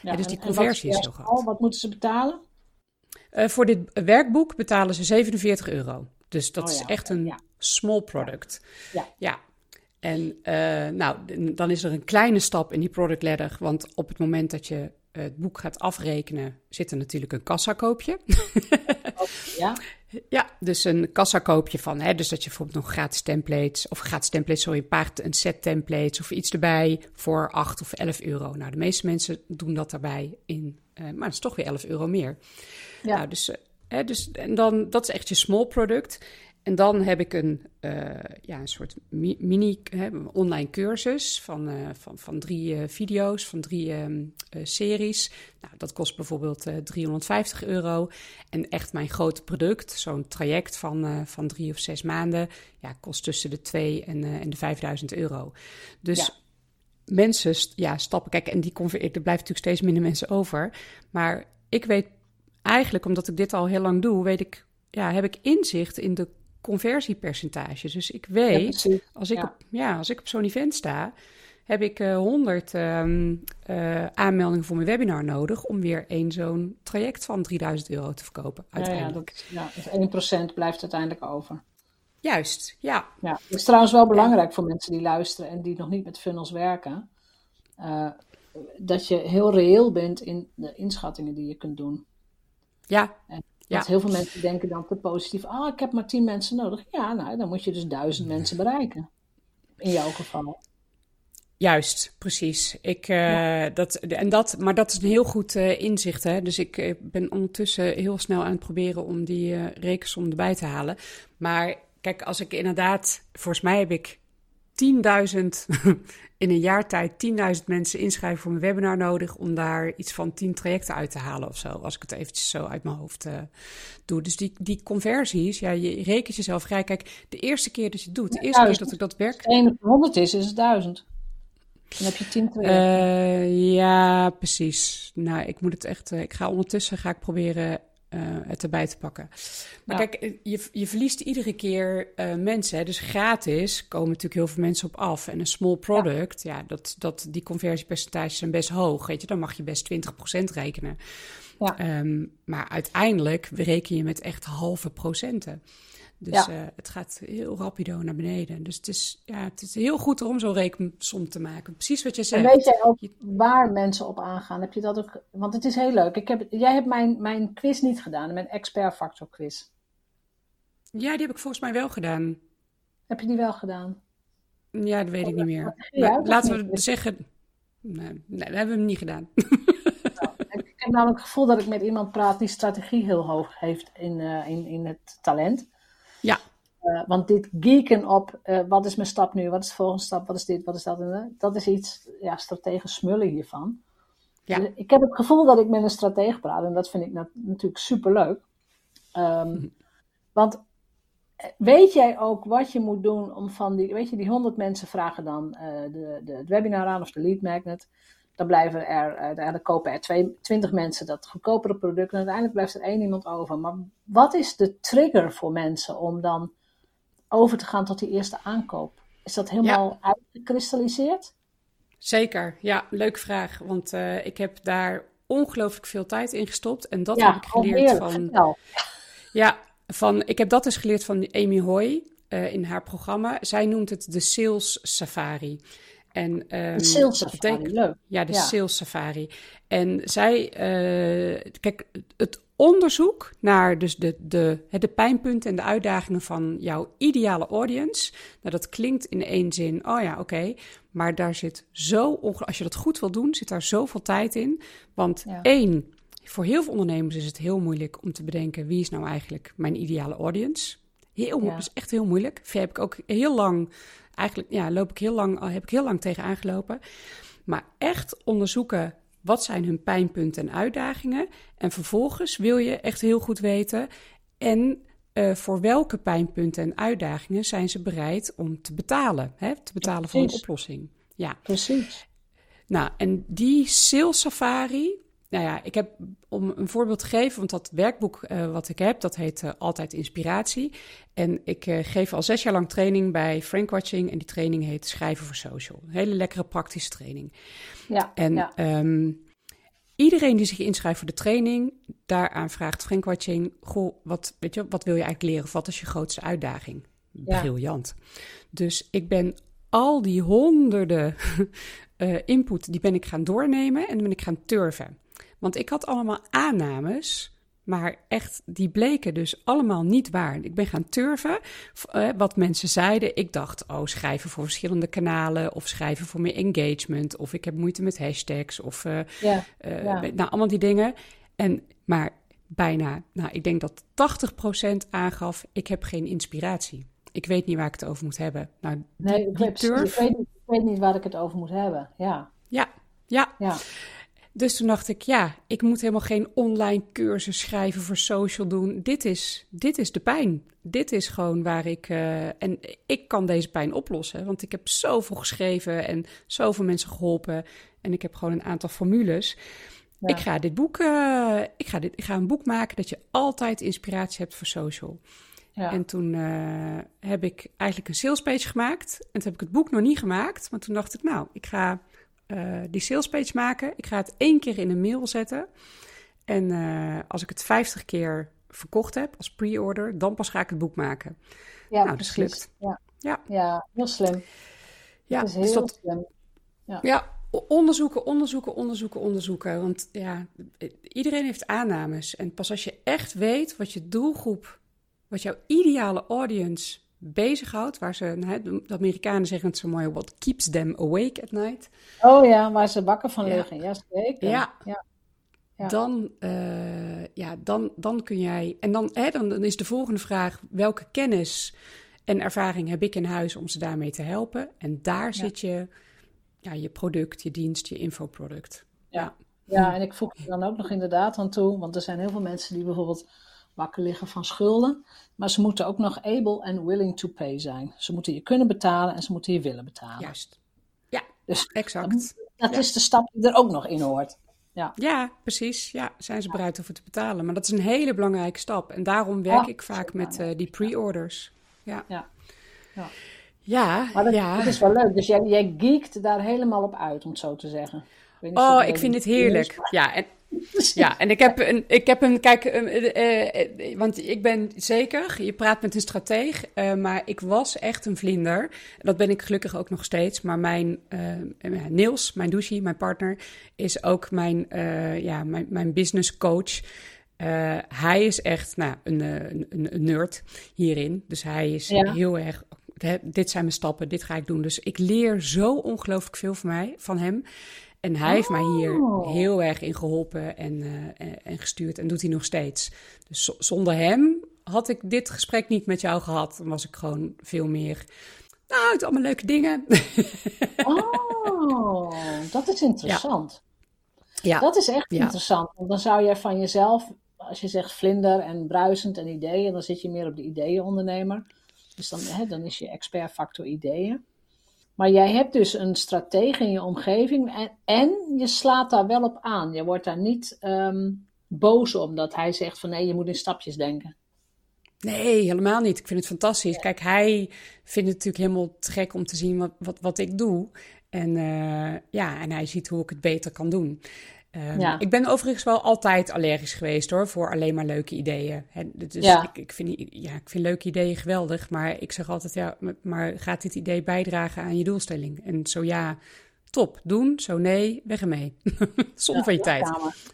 Ja, dus die conversie is heel groot. Wat moeten ze betalen? Uh, voor dit werkboek betalen ze 47 euro. Dus dat oh is echt een small product. Ja. ja. En uh, nou, dan is er een kleine stap in die product ladder. Want op het moment dat je het boek gaat afrekenen, zit er natuurlijk een kassakoopje. ja. Ja, dus een kassakoopje van, hè, dus dat je bijvoorbeeld nog gratis templates, of gratis templates, sorry, een paar een set templates of iets erbij voor 8 of 11 euro. Nou, de meeste mensen doen dat daarbij in, uh, maar het is toch weer 11 euro meer. Ja. Nou, dus, uh, hè, dus en dan, dat is echt je small product. En dan heb ik een, uh, ja, een soort mini hè, online cursus van, uh, van, van drie uh, video's, van drie uh, series. Nou, dat kost bijvoorbeeld 350 euro. En echt mijn grote product, zo'n traject van, van drie of zes maanden, ja, kost tussen de 2 en, en de 5000 euro. Dus ja. mensen ja, stappen, kijk, en die er blijft natuurlijk steeds minder mensen over. Maar ik weet eigenlijk, omdat ik dit al heel lang doe, weet ik, ja, heb ik inzicht in de conversiepercentages. Dus ik weet, als, ik Op, ja, als ik op zo'n event sta, heb ik uh, 100 um, uh, aanmeldingen voor mijn webinar nodig om weer één zo'n traject van 3000 euro te verkopen. Uiteindelijk. Ja, ja, dus 1% blijft uiteindelijk over. Juist, ja. ja. Het is trouwens wel belangrijk voor mensen die luisteren en die nog niet met funnels werken. Uh, dat je heel reëel bent in de inschattingen die je kunt doen. Ja. En ja. heel veel mensen denken dan te positief. Ah, ik heb maar tien mensen nodig. Ja, nou, dan moet je dus duizend mensen bereiken. In jouw geval. Juist, precies. Ik, uh, dat, en dat, maar dat is een heel goed uh, inzicht. Hè? Dus ik uh, ben ondertussen heel snel aan het proberen om die uh, rekensom erbij te halen. Maar kijk, als ik inderdaad, volgens mij heb ik 10.000 in een jaar tijd 10.000 mensen inschrijven voor mijn webinar nodig om daar iets van 10 trajecten uit te halen of zo. Als ik het eventjes zo uit mijn hoofd uh, doe. Dus die, die conversies, ja, je rekent jezelf vrij. Kijk, de eerste keer dat je het doet, de eerste keer dat ik dat werk. Als het 1 op 100 is, is het 1000. Dan heb je 10 trajecten. Uh, ja, precies. Nou, ik moet het echt. Uh, ik ga ondertussen ga ik proberen uh, het erbij te pakken. Maar kijk, eh, je, je verliest iedere keer uh, mensen. Hè? Dus gratis komen natuurlijk heel veel mensen op af. En een small product, ja, dat, dat, die conversiepercentages zijn best hoog. Weet je, dan mag je best 20% rekenen. Ja. Um, maar uiteindelijk reken je met echt halve procenten. Dus ja. uh, het gaat heel rapido naar beneden. Dus het is, ja, het is heel goed om zo'n rekensom te maken. Precies wat je zegt. En weet jij ook waar mensen op aangaan? Heb je dat ook? Want het is heel leuk. Ik heb, jij hebt mijn, mijn quiz niet gedaan, mijn expert factor quiz. Ja, die heb ik volgens mij wel gedaan. Heb je die wel gedaan? Ja, dat weet ik niet meer. Ja, laten we zeggen. Nee, nee, dat hebben we hem niet gedaan. Nou, ik heb namelijk het gevoel dat ik met iemand praat die strategie heel hoog heeft in, uh, in, in het talent. Uh, want dit geeken op uh, wat is mijn stap nu, wat is de volgende stap, wat is dit, wat is dat, en dat is iets ja, strategisch smullen hiervan. Ja. Dus ik heb het gevoel dat ik met een stratege praat en dat vind ik nat natuurlijk superleuk. Um, hm. Want weet jij ook wat je moet doen om van die, weet je, die 100 mensen vragen dan uh, de, de, het webinar aan of de lead magnet. Dan blijven er, dan kopen er twee, 20 mensen dat goedkopere product. En uiteindelijk blijft er één iemand over. Maar wat is de trigger voor mensen om dan over te gaan tot die eerste aankoop? Is dat helemaal ja. uitgekristalliseerd? Zeker, ja, leuke vraag. Want uh, ik heb daar ongelooflijk veel tijd in gestopt. En dat ja, heb ik geleerd van. Ja, van, ik heb dat dus geleerd van Amy Hoy uh, in haar programma. Zij noemt het de Sales Safari. En, um, de sales safari, betekent, leuk. Ja, de sales safari. En zij, uh, kijk, het onderzoek naar dus de, de, de pijnpunten en de uitdagingen van jouw ideale audience. Nou, dat klinkt in één zin, oh ja, oké. maar daar zit zo, als je dat goed wil doen, zit daar zoveel tijd in. Want één, voor heel veel ondernemers is het heel moeilijk om te bedenken wie is nou eigenlijk mijn ideale audience. Heel, ja. is echt heel moeilijk. Heb ik ook heel lang, eigenlijk ja, loop ik heel lang, heb ik heel lang tegen aangelopen. Maar echt onderzoeken wat zijn hun pijnpunten en uitdagingen. En vervolgens wil je echt heel goed weten en uh, voor welke pijnpunten en uitdagingen zijn ze bereid om te betalen? Hè? Te betalen voor een oplossing. Ja, precies. Nou, en die sales safari, nou ja, ik heb om een voorbeeld te geven, want dat werkboek uh, wat ik heb, dat heet uh, Altijd Inspiratie. En ik uh, geef al zes jaar lang training bij Frank Watching en die training heet Schrijven voor Social. Een hele lekkere praktische training. Ja, en ja. Um, iedereen die zich inschrijft voor de training, daaraan vraagt Frank Watching, goh, wat, weet je, wat wil je eigenlijk leren? wat is je grootste uitdaging? Briljant. Dus ik ben al die honderden input, die ben ik gaan doornemen en ben ik gaan turven. Want ik had allemaal aannames, maar echt, die bleken dus allemaal niet waar. Ik ben gaan turven uh, wat mensen zeiden. Ik dacht, oh, schrijven voor verschillende kanalen of schrijven voor meer engagement. Of ik heb moeite met hashtags of uh, ja, uh, nou, allemaal die dingen. En, maar bijna, nou, ik denk dat 80% aangaf, ik heb geen inspiratie. Ik weet niet waar ik het over moet hebben. Nou, nee, ik, weet, ik, weet niet, ik weet niet waar ik het over moet hebben, ja. Ja, ja. ja. Dus toen dacht ik, ja, ik moet helemaal geen online cursus schrijven voor social doen. Dit is, dit is de pijn. Dit is gewoon waar ik. Uh, en ik kan deze pijn oplossen. Want ik heb zoveel geschreven en zoveel mensen geholpen. En ik heb gewoon een aantal formules. Ik ga dit boek. Uh, ik, ga dit, ik ga een boek maken dat je altijd inspiratie hebt voor social. Ja. En toen uh, heb ik eigenlijk een salespage gemaakt. En toen heb ik het boek nog niet gemaakt. Maar toen dacht ik, nou, ik ga uh, die salespage maken. Ik ga het één keer in een mail zetten. En uh, als ik het 50 keer verkocht heb als pre-order, dan pas ga ik het boek maken. Ja, nou, dat is gelukt. Ja. Ja. ja, heel slim. Ja, dat is heel dus slim. Ja. ja, onderzoeken, onderzoeken, onderzoeken, onderzoeken. Want ja, iedereen heeft aannames. En pas als je echt weet wat je doelgroep, wat jouw ideale audience bezighoudt. Waar ze, nou, de Amerikanen zeggen het zo mooi, what keeps them awake at night. Oh ja, waar ze wakker van liggen. Ja, zeker. Ja. ja. ja. Dan, uh, ja, dan, dan kun jij. En dan, hè, dan, dan is de volgende vraag: welke kennis en ervaring heb ik in huis om ze daarmee te helpen? En daar zit je, ja, je product, je dienst, je infoproduct. Ja. Ja, en ik voeg er dan ook nog inderdaad aan toe, want er zijn heel veel mensen die bijvoorbeeld wakker liggen van schulden. Maar ze moeten ook nog able and willing to pay zijn. Ze moeten je kunnen betalen en ze moeten je willen betalen. Juist. Ja, dus exact. Dat, is de stap die er ook nog in hoort. Ja. ja, precies. Ja, zijn ze bereid om te betalen. Maar dat is een hele belangrijke stap. En daarom werk ik vaak met uh, die pre-orders. Ja. ja. ja. Ja, maar dat, ja. dat is wel leuk. Dus jij, jij geekt daar helemaal op uit, om het zo te zeggen. Oh, ik vind het heerlijk. Ja, en ja, en ik heb een, ik heb een kijk, uh, uh, want ik ben zeker, je praat met een strateeg, maar ik was echt een vlinder. Dat ben ik gelukkig ook nog steeds. Maar mijn Niels, mijn douche, mijn partner, is ook mijn, ja, mijn, mijn business coach. hij is echt nou, een, een, een, nerd hierin. Dus hij is heel erg. Dit zijn mijn stappen, dit ga ik doen. Dus ik leer zo ongelooflijk veel van mij, van hem. En hij heeft mij hier oh. heel erg in geholpen en, uh, en gestuurd en doet hij nog steeds. Dus zonder hem had ik dit gesprek niet met jou gehad. Dan was ik gewoon veel meer. Nou, het allemaal leuke dingen. Oh, dat is interessant. Ja. Dat is echt interessant. Want dan zou jij van jezelf, als je zegt vlinder en bruisend en ideeën, dan zit je meer op de ideeënondernemer. Dus dan, hè, dan is je expertfactor ideeën. Maar jij hebt dus een stratege in je omgeving en, en je slaat daar wel op aan. Je wordt daar niet um, boos omdat hij zegt van nee, je moet in stapjes denken. Nee, helemaal niet. Ik vind het fantastisch. Kijk, hij vindt het natuurlijk helemaal te gek om te zien wat, wat, wat ik doe. En uh, ja, en hij ziet hoe ik het beter kan doen. Ehm, Ja. Ik ben overigens wel altijd allergisch geweest hoor, voor alleen maar leuke ideeën. Dus Ja. ik, ik, vind, ja, ik vind leuke ideeën geweldig, maar ik zeg altijd, ja, maar gaat dit idee bijdragen aan je doelstelling? En zo ja, top, doen. Zo nee, weg ermee. Zon van je tijd.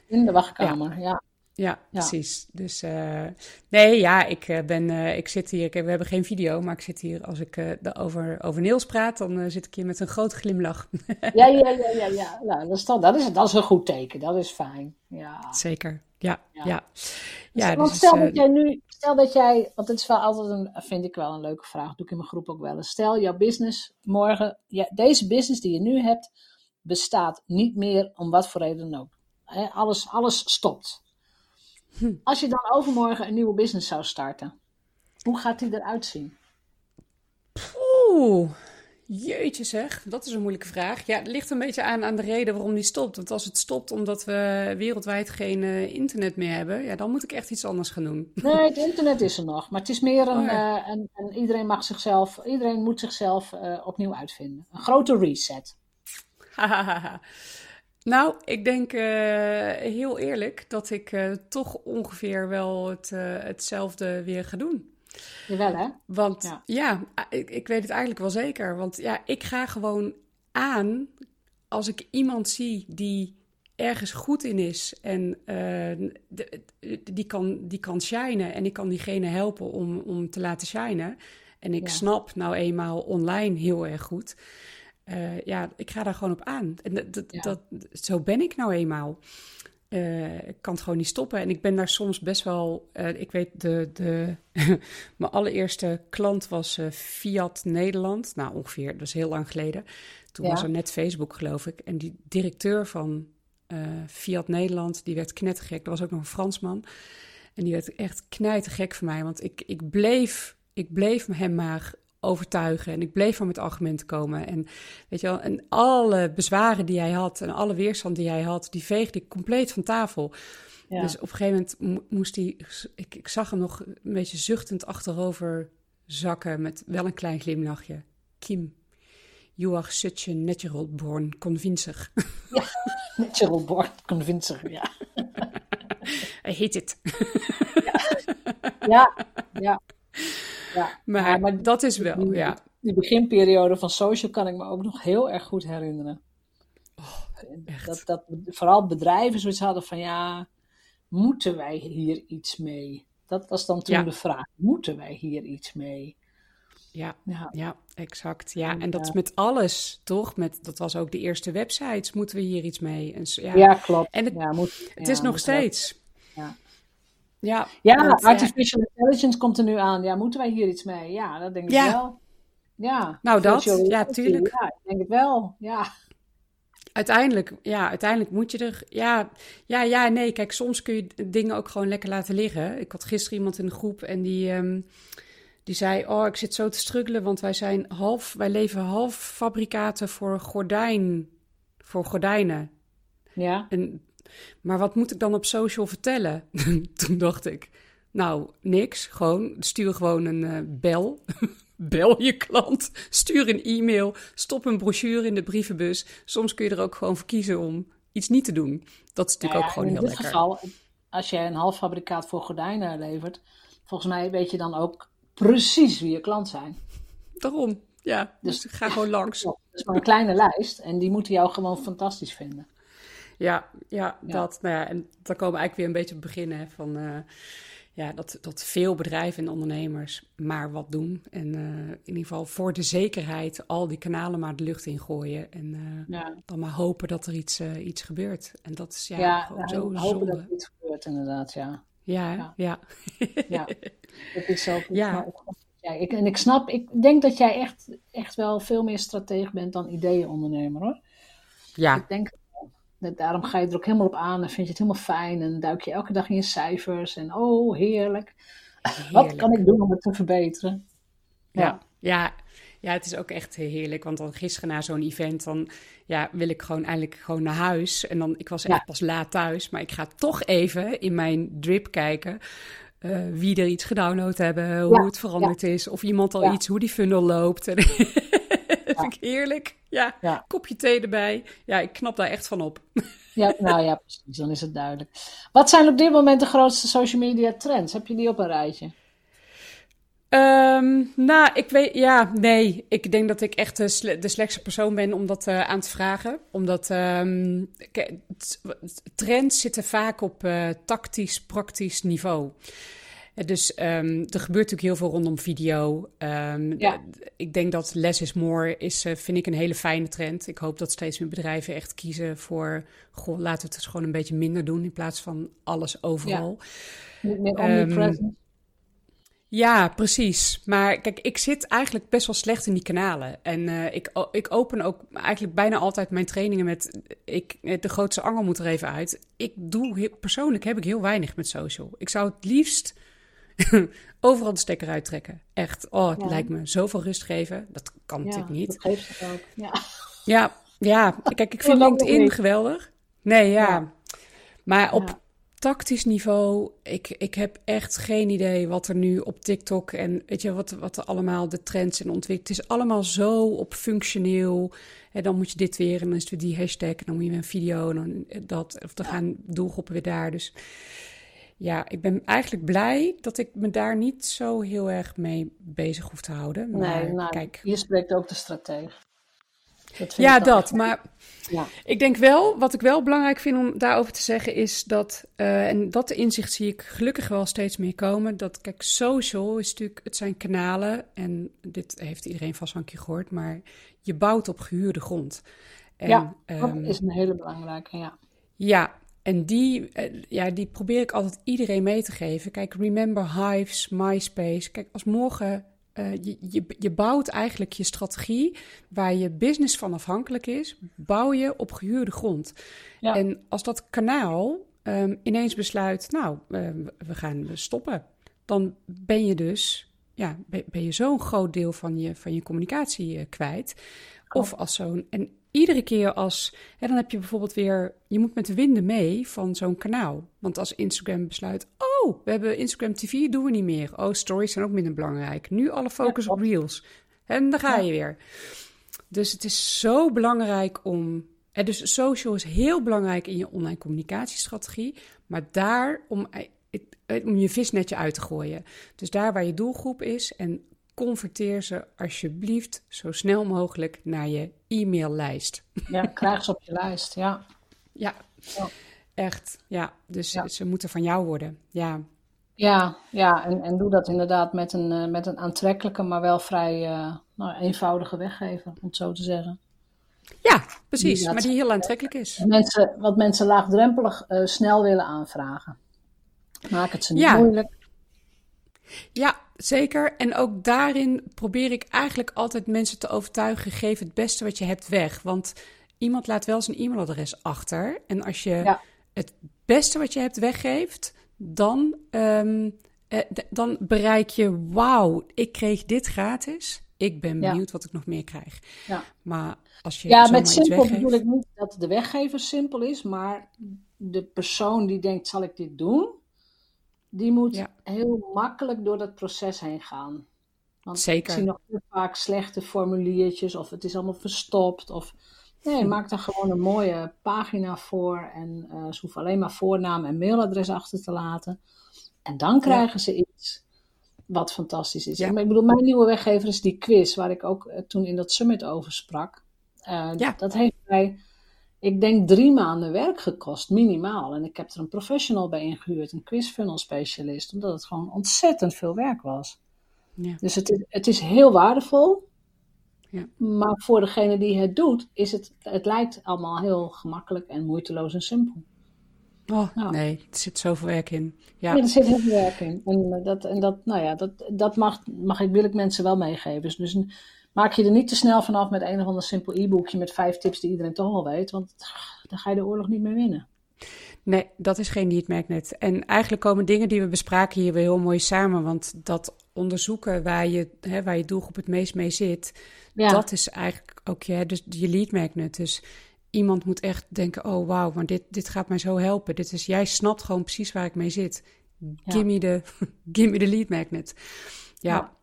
In de wachtkamer, ja. Ja, Ja. precies. Dus eh, nee, ja, ik eh, ben, eh, ik zit hier. Ik, we hebben geen video, maar ik zit hier. Als ik over, over Niels praat, dan zit ik hier met een grote glimlach. Ja, ja, ja, ja, ja. ja dat, is dan, dat, is, dat is een goed teken. Dat is fijn. Ja. Zeker. Ja, Ja. ja. Ja, want dus, stel dat jij nu, stel dat jij, want het is wel altijd een, vind ik wel een leuke vraag, doe ik in mijn groep ook wel eens. Stel jouw business morgen, ja, deze business die je nu hebt, bestaat niet meer om wat voor reden dan ook. Alles, alles stopt. Hm. Als je dan overmorgen een nieuwe business zou starten, hoe gaat die eruit zien? Oeh, jeetje zeg, dat is een moeilijke vraag. Ja, het ligt een beetje aan, aan de reden waarom die stopt. Want als het stopt omdat we wereldwijd geen eh, internet meer hebben, ja, dan moet ik echt iets anders gaan doen. Nee, het internet is er nog, maar het is meer een, Oh ja. eh, een, een iedereen mag zichzelf, iedereen moet zichzelf eh, opnieuw uitvinden. Een grote reset. Nou, ik denk eh, heel eerlijk dat ik eh, toch ongeveer wel het, eh, hetzelfde weer ga doen. Jawel hè? Want Ja. ja, ik, ik weet het eigenlijk wel zeker. Want ja, ik ga gewoon aan als ik iemand zie die ergens goed in is en de- die, kan, die kan shinen en ik kan diegene helpen om, om te laten shinen. En ik Ja. snap nou eenmaal online heel erg goed. Eh, ja, ik ga daar gewoon op aan. En dat, dat, Ja. dat, zo ben ik nou eenmaal. Eh, ik kan het gewoon niet stoppen. En ik ben daar soms best wel. eh, ik weet, de, de, mijn allereerste klant was Fiat Nederland. Nou, ongeveer, dat is heel lang geleden. Toen Ja. was er net Facebook, geloof ik. En die directeur van Fiat Nederland, die werd knettergek. Dat was ook nog een Fransman. En die werd echt knijtergek van mij. Want ik, ik, bleef, ik bleef hem maar overtuigen. En ik bleef maar met argumenten komen. En weet je wel, en alle bezwaren die hij had en alle weerstand die hij had, die veegde ik compleet van tafel. Ja. Dus op een gegeven moment mo- moest hij, ik, ik zag hem nog een beetje zuchtend achterover zakken met wel een klein glimlachje. Kim, you are such a natural born convincer. Natural born convincer, ja. I hate it. Ja, ja. ja. Maar, Ja, maar dat is wel, die- ja. Die beginperiode van social kan ik me ook nog heel erg goed herinneren. echt. dat, dat vooral bedrijven zoiets hadden van ja, moeten wij hier iets mee? Dat was dan toen Ja. de vraag, moeten wij hier iets mee? Ja, Ja, ja, exact. Ja, en dat is Ja. met alles, toch? Met, dat was ook de eerste websites. Moeten we hier iets mee? En, ja. ja, klopt. En het- ja, moet, Het is nog steeds. Ja. Ja, Ja, want, artificial intelligence komt er nu aan. Ja, moeten wij hier iets mee? Ja, dat denk ik Ja. wel. Ja, Nou, dat. Ja, tuurlijk. Ja, ik denk het wel. Ja, Uiteindelijk, ja, uiteindelijk moet je er. Ja, ja, ja, nee. Kijk, soms kun je dingen ook gewoon lekker laten liggen. Ik had gisteren iemand in de groep en die, ehm, die zei: Oh, ik zit zo te struggelen, want wij zijn half, wij leveren half fabrikaten voor gordijn, voor gordijnen. ja. En, maar wat moet ik dan op social vertellen? Toen dacht ik, nou, niks. Gewoon, stuur gewoon een eh, bel. bel je klant. Stuur een e-mail. Stop een brochure in de brievenbus. Soms kun je er ook gewoon voor kiezen om iets niet te doen. Dat is natuurlijk Nou ja, ook gewoon in heel dit lekker. geval, als jij een half fabrikaat voor gordijnen levert, volgens mij weet je dan ook precies wie je klant zijn. Daarom, ja. Dus, Dus- ga gewoon langs. Dat is maar een kleine lijst en die moeten jou gewoon fantastisch vinden. Ja, ja, Ja. dat. Nou ja, en dan komen we eigenlijk weer een beetje op het begin hè, van eh, ja, dat, dat veel bedrijven en ondernemers maar wat doen. En eh, in ieder geval voor de zekerheid al die kanalen maar de lucht in gooien. En eh, Ja, dan maar hopen dat er iets, iets gebeurt. En dat is ja, ja, gewoon zo hopen dat iets gebeurt inderdaad, ja. Ja? Ja. ja. ja. Dat is zo. Ja. Ja, ik, en ik snap, ik denk dat jij echt, echt wel veel meer strateeg bent dan ideeënondernemer hoor. ja. Ik denk, daarom ga je er ook helemaal op aan en vind je het helemaal fijn en duik je elke dag in je cijfers en oh heerlijk. Wat kan ik doen om het te verbeteren? Ja, ja, ja, het is ook echt heerlijk. Want dan gisteren na zo'n event, dan ja, wil ik gewoon eigenlijk gewoon naar huis. En dan, ik was echt Ja. pas laat thuis, maar ik ga toch even in mijn drip kijken. eh, wie er iets gedownload hebben, hoe Ja, het veranderd is, of iemand al Ja. iets, hoe die funnel loopt. Dat vind ik heerlijk. ja, ja, kopje thee erbij. Ja, ik knap daar echt van op. Ja, nou ja, precies. Dan is het duidelijk. Wat zijn op dit moment de grootste social media trends? Heb je die op een rijtje? Um, nou, ik weet, ja, nee. Ik denk dat ik echt de, de slechtste persoon ben om dat uh, aan te vragen. Omdat um, trends zitten vaak op uh, tactisch, praktisch niveau. Dus um, er gebeurt natuurlijk heel veel rondom video. Um, ja. Ik denk dat less is more is, uh, vind ik een hele fijne trend. Ik hoop dat steeds meer bedrijven echt kiezen voor... Goh, laten we het dus gewoon een beetje minder doen in plaats van alles overal. Ja. Meer. Um, ja, precies. Maar kijk, ik zit eigenlijk best wel slecht in die kanalen. En uh, ik, ik open ook eigenlijk bijna altijd mijn trainingen met... Ik, de grootste angel moet er even uit. Ik doe, persoonlijk heb ik heel weinig met social. Ik zou het liefst overal de stekker uittrekken. Echt, oh, het lijkt me zoveel rust geven. Dat kan ja, natuurlijk niet. dat geeft het ook. Ja, ja, ja. kijk, ik vind LinkedIn geweldig. Nee, ja. Maar op tactisch niveau, ik, ik heb echt geen idee wat er nu op TikTok en weet je wat, wat er allemaal de trends en ontwikkeld. Het is allemaal zo op functioneel. En dan moet je dit weer en dan is het die hashtag en dan moet je weer een video en dan dat. Of dan gaan doelgroepen weer daar. Dus ja, ik ben eigenlijk blij dat ik me daar niet zo heel erg mee bezig hoef te houden. Maar nee, nou, kijk. je spreekt ook de stratege. Dat ja, dat. Maar ja. ik denk wel, wat ik wel belangrijk vind om daarover te zeggen, is dat, uh, en dat inzicht zie ik gelukkig wel steeds meer komen, dat, kijk, social is natuurlijk, het zijn kanalen, en dit heeft iedereen vast een keer gehoord, maar je bouwt op gehuurde grond. En, ja, dat um, is een hele belangrijke, ja. Ja, en die, eh, ja, die probeer ik altijd iedereen mee te geven. Kijk, remember Hives, MySpace. Kijk, als morgen uh, je, je, je, bouwt eigenlijk je strategie waar je business van afhankelijk is, bouw je op gehuurde grond. Ja. En als dat kanaal um, ineens besluit, nou, uh, we gaan stoppen, dan ben je dus, ja, ben, ben je zo'n groot deel van je, van je communicatie uh, kwijt. Of als zo'n. En iedere keer als. Hè, dan heb je bijvoorbeeld weer. Je moet met de winden mee van zo'n kanaal. Want als Instagram besluit. Oh, we hebben Instagram TV, doen we niet meer. Oh, stories zijn ook minder belangrijk. Nu alle focus op reels. En dan ga je weer. Dus het is zo belangrijk om. Hè, dus social is heel belangrijk in je online communicatiestrategie. Maar daar om, eh, om je visnetje uit te gooien. Dus daar waar je doelgroep is en converteer ze alsjeblieft zo snel mogelijk naar je e-maillijst. Ja, krijg ze op je lijst, ja. Ja, echt. Ja, dus ze moeten van jou worden. Ja, ja, ja en, en doe dat inderdaad met een, uh, met een aantrekkelijke, maar wel vrij uh, nou, eenvoudige weggever, om het zo te zeggen. Ja, precies, maar die heel aantrekkelijk is. Mensen, wat mensen laagdrempelig uh, snel willen aanvragen. Maak het ze niet ja. moeilijk. Ja, zeker. En ook daarin probeer ik eigenlijk altijd mensen te overtuigen: geef het beste wat je hebt weg. Want iemand laat wel zijn e-mailadres achter. En als je het beste wat je hebt weggeeft, dan, um, eh, dan bereik je: wauw, ik kreeg dit gratis. Ik ben benieuwd wat ik nog meer krijg. Ja. Maar als je ja, met simpel weggeeft... bedoel ik niet dat de weggever simpel is, maar de persoon die denkt: zal ik dit doen? Die moet heel makkelijk door dat proces heen gaan. Want Zeker. ik zie nog vaak slechte formuliertjes of het is allemaal verstopt. Of nee, hm. maak daar gewoon een mooie pagina voor en uh, ze hoeven alleen maar voornaam en mailadres achter te laten. En dan krijgen ze iets wat fantastisch is. Ik bedoel, mijn nieuwe weggever is die quiz waar ik ook eh, toen in dat summit over sprak. Uh, ja. Dat heeft mij ik denk drie maanden werk gekost, minimaal. En ik heb er een professional bij ingehuurd, een quiz funnel specialist, omdat het gewoon ontzettend veel werk was. Ja. Dus het is, het is heel waardevol. Ja. Maar voor degene die het doet, is het, het lijkt allemaal heel gemakkelijk en moeiteloos en simpel. Oh, nou. nee, er zit zoveel werk in. Ja. ja, er zit heel veel werk in. En eh, dat, en dat, nou ja, dat, dat mag, mag ik, wil ik mensen wel meegeven. Dus, dus een, maak je er niet te snel vanaf met een of ander simpel e-boekje met vijf tips die iedereen toch al weet, want dan ga je de oorlog niet meer winnen. Nee, dat is geen niet magnet. En eigenlijk komen dingen die we bespraken hier weer heel mooi samen. Want dat onderzoeken waar je, hè, waar je doelgroep het meest mee zit, dat is eigenlijk ook je, dus je lead magnet. Dus iemand moet echt denken: oh wauw, maar dit, dit gaat mij zo helpen. Dit is, jij snapt gewoon precies waar ik mee zit. Give, me, the, give me the lead magnet. ja. Ja.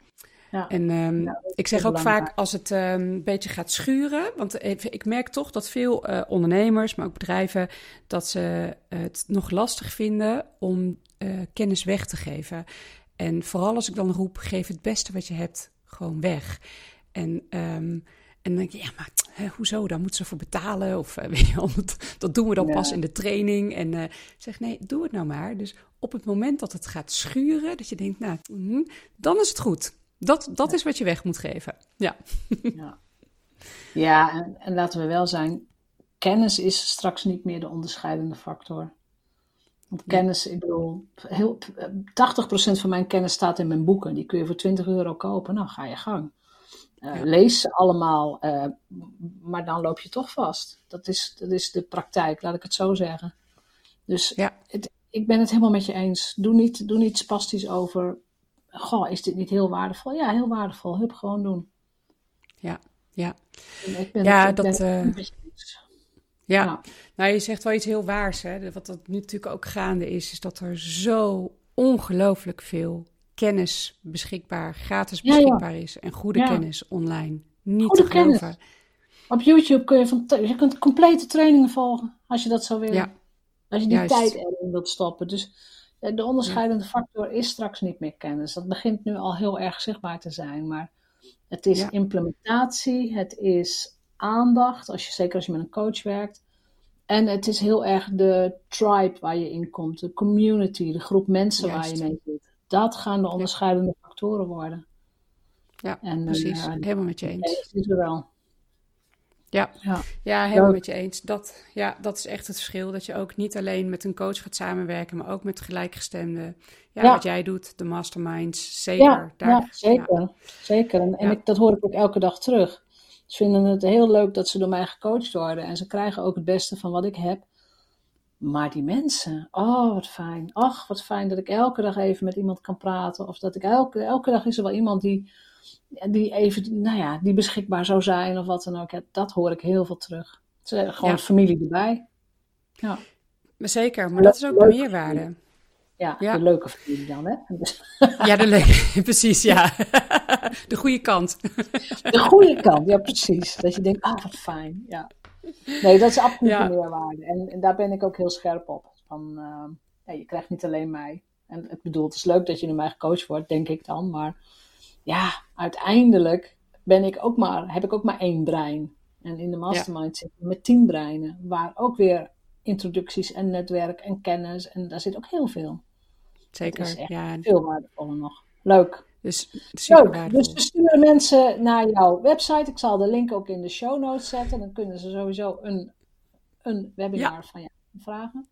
En ehm, ik zeg ook vaak als het ehm, een beetje gaat schuren, want ik merk toch dat veel uh, ondernemers, maar ook bedrijven, dat ze het nog lastig vinden om uh, kennis weg te geven. En vooral als ik dan roep, geef het beste wat je hebt gewoon weg. En, um, en dan denk je, ja, maar hè, hoezo? Daar moeten ze voor betalen. Of uh, weet je dat, dat, doen we dan pas in de training. En uh, zeg, nee, doe het nou maar. Dus op het moment dat het gaat schuren, dat je denkt, nou, mm, dan is het goed. Dat, dat is wat je weg moet geven. Ja, ja. ja en, en laten we wel zijn, kennis is straks niet meer de onderscheidende factor. Want kennis, ik bedoel, heel, 80% van mijn kennis staat in mijn boeken. Die kun je voor 20 euro kopen. Nou, ga je gang. Uh, Lees ze allemaal, uh, maar dan loop je toch vast. Dat is, dat is de praktijk, laat ik het zo zeggen. Dus ja. het, ik ben het helemaal met je eens. Doe niet, doe niet spastisch over. Goh, is dit niet heel waardevol? Ja, heel waardevol. Hup, gewoon doen. Ja, ja. Ik ben, ja, dat. Uh... Ja. nou je zegt wel iets heel waars. Hè? Wat dat nu natuurlijk ook gaande is, is dat er zo ongelooflijk veel kennis beschikbaar, gratis beschikbaar is. En goede kennis online. Niet goede te geloven. Kennis. Op YouTube kun je, van, je kunt complete trainingen volgen, als je dat zou willen. Als je die tijd erin wilt stoppen. Dus eh, de onderscheidende factor is straks niet meer kennis. Dat begint nu al heel erg zichtbaar te zijn. Maar het is implementatie, het is aandacht, als je, zeker als je met een coach werkt. En het is heel erg de tribe waar je in komt, de community, de groep mensen waar je mee zit. Dat gaan de onderscheidende factoren worden. Ja, en, precies. Uh, helemaal met je eens. Dat is er wel. Ja, ja. ja helemaal met je eens. Dat, ja, dat is echt het verschil. Dat je ook niet alleen met een coach gaat samenwerken, maar ook met gelijkgestemden. Ja, ja. wat jij doet, de masterminds, zeker. Ja, daar, zeker. zeker. En, en ik, dat hoor ik ook elke dag terug. Ze vinden het heel leuk dat ze door mij gecoacht worden. En ze krijgen ook het beste van wat ik heb. Maar die mensen, oh wat fijn. Ach, wat fijn dat ik elke dag even met iemand kan praten. Of dat ik elke, elke dag is er wel iemand die, die even, nou ja, die beschikbaar zou zijn of wat dan ook. dat hoor ik heel veel terug. Ze gewoon familie erbij. Ja. Zeker, maar dat is ook een meerwaarde. Ja, ja, de leuke familie dan, hè? Ja, de leuke, precies, ja. De goede kant. De goede kant, ja, precies. Dat je denkt, ah, wat fijn, ja. Nee, dat is absoluut ja. een meerwaarde. En, en, daar ben ik ook heel scherp op. Van, uh, ja, je krijgt niet alleen mij. En ik bedoel, het is leuk dat je door mij gecoacht wordt, denk ik dan. Maar ja, uiteindelijk ben ik ook maar, heb ik ook maar één brein. En in de mastermind zit ik met tien breinen. Waar ook weer introducties en netwerk en kennis. En daar zit ook heel veel. Zeker, ja. Veel waardevoller nog. Leuk. Dus, Leuk. dus we sturen mensen naar jouw website. Ik zal de link ook in de show notes zetten. Dan kunnen ze sowieso een, een webinar van jou vragen.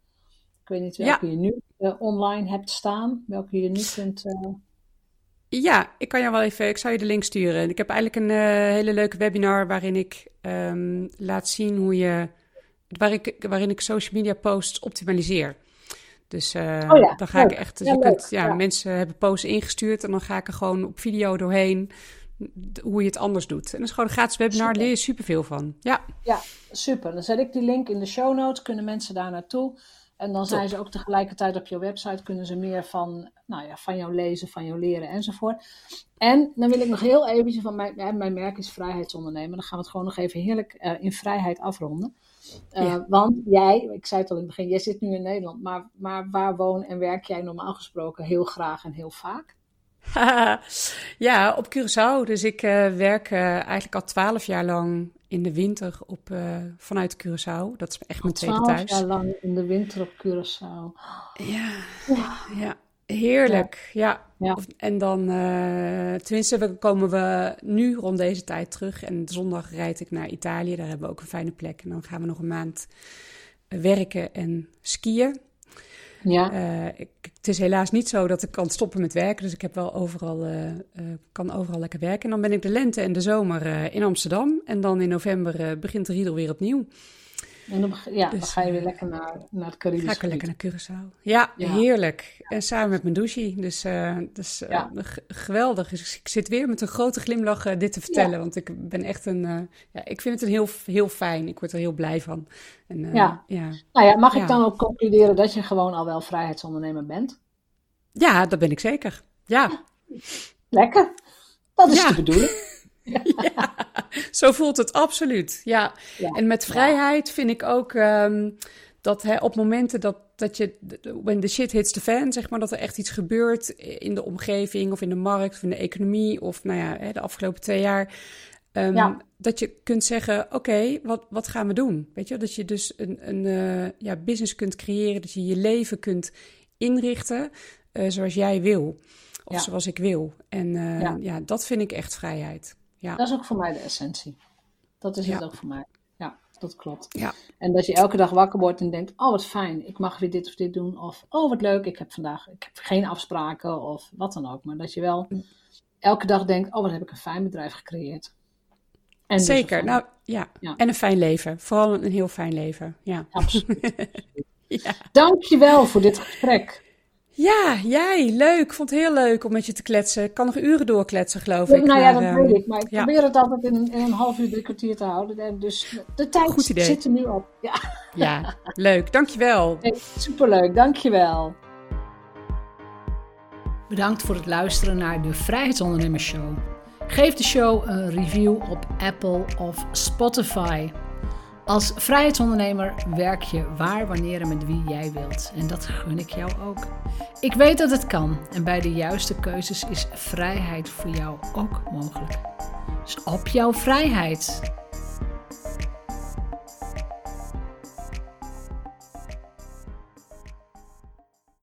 Ik weet niet welke je nu uh, online hebt staan. Welke je nu kunt... Uh... Ja, ik kan jou wel even... Ik zou je de link sturen. Ik heb eigenlijk een uh, hele leuke webinar waarin ik um, laat zien hoe je... Waar ik, waarin ik social media posts optimaliseer. Dus uh, oh ja, dan ga ik echt, dus ja, je kunt, ja, mensen hebben posts ingestuurd en dan ga ik er gewoon op video doorheen hoe je het anders doet. En dat is gewoon een gratis webinar, super. leer je superveel van. Ja. ja, super. Dan zet ik die link in de show notes, kunnen mensen daar naartoe. En dan zijn ze ook tegelijkertijd op je website, kunnen ze meer van, nou ja, van jou lezen, van jou leren enzovoort. En dan wil ik nog heel eventjes van mijn, mijn merk is vrijheidsondernemer. Dan gaan we het gewoon nog even heerlijk uh, in vrijheid afronden. Uh, Want jij, ik zei het al in het begin, jij zit nu in Nederland, maar, maar waar woon en werk jij normaal gesproken heel graag en heel vaak? ja, op Curaçao. Dus ik uh, werk uh, eigenlijk al twaalf jaar lang in de winter op, vanuit Curaçao. Dat is echt mijn tweede thuis. Twaalf jaar lang in de winter op Curaçao. Ja, ja. ja. Heerlijk, ja. ja. En dan, uh, tenminste, komen we nu rond deze tijd terug. En zondag rijd ik naar Italië, daar hebben we ook een fijne plek. En dan gaan we nog een maand eh, werken en skiën. Ja. Ik, het is helaas niet zo dat ik kan stoppen met werken, dus ik heb wel overal, uh, kan overal lekker werken. En dan ben ik de lente en de zomer in Amsterdam. En dan in november begint de riedel weer opnieuw. En dan, ja, dan dus, ga je weer lekker naar, naar het Caribisch Ga ik lekker naar Curaçao. Ja, heerlijk. En samen met mijn douche. Dus, uh, dus uh, geweldig. Dus ik zit weer met een grote glimlach uh, dit te vertellen. Want ik ben echt een... ja, ik vind het een heel, heel fijn. Ik word er heel blij van. En, ja. ja. Nou ja, mag ik dan ook concluderen dat je gewoon al wel vrijheidsondernemer bent? Ja, dat ben ik zeker. Ja. Lekker. Dat is de bedoeling. ja, zo voelt het absoluut. Ja. En met vrijheid vind ik ook um, dat hè, op momenten dat, dat je, when the shit hits the fan, zeg maar, dat er echt iets gebeurt in de omgeving of in de markt of in de economie of nou ja, hè, de afgelopen twee jaar. Um, Dat je kunt zeggen, oké, wat, wat gaan we doen? Weet je, dat je dus een, een uh, ja, business kunt creëren, dat je je leven kunt inrichten uh, zoals jij wil. Of ja. zoals ik wil. En uh, ja. ja. dat vind ik echt vrijheid. Ja. Dat is ook voor mij de essentie. Dat is het ook voor mij. Ja, dat klopt. Ja. En dat je elke dag wakker wordt en denkt: Oh, wat fijn, ik mag weer dit of dit doen. Of Oh, wat leuk, ik heb vandaag ik heb geen afspraken of wat dan ook. Maar dat je wel elke dag denkt: Oh, wat heb ik een fijn bedrijf gecreëerd. En dus Zeker, nou ja. ja. En een fijn leven. Vooral een heel fijn leven. Ja, absoluut. ja. Dankjewel voor dit gesprek. Ja, jij, leuk. Vond het heel leuk om met je te kletsen. Ik kan nog uren doorkletsen, geloof ik. Nou ja, dat weet ik. Maar ik probeer het altijd in, in, een half uur, drie kwartier te houden. Dus de tijd zit er nu op. Ja, ja leuk. Dankjewel. Hey, superleuk, dankjewel. Bedankt voor het luisteren naar de Vrijheidsondernemers Show. Geef de show een review op Apple of Spotify. Als vrijheidsondernemer werk je waar, wanneer en met wie jij wilt. En dat gun ik jou ook. Ik weet dat het kan en bij de juiste keuzes is vrijheid voor jou ook mogelijk. Dus op jouw vrijheid.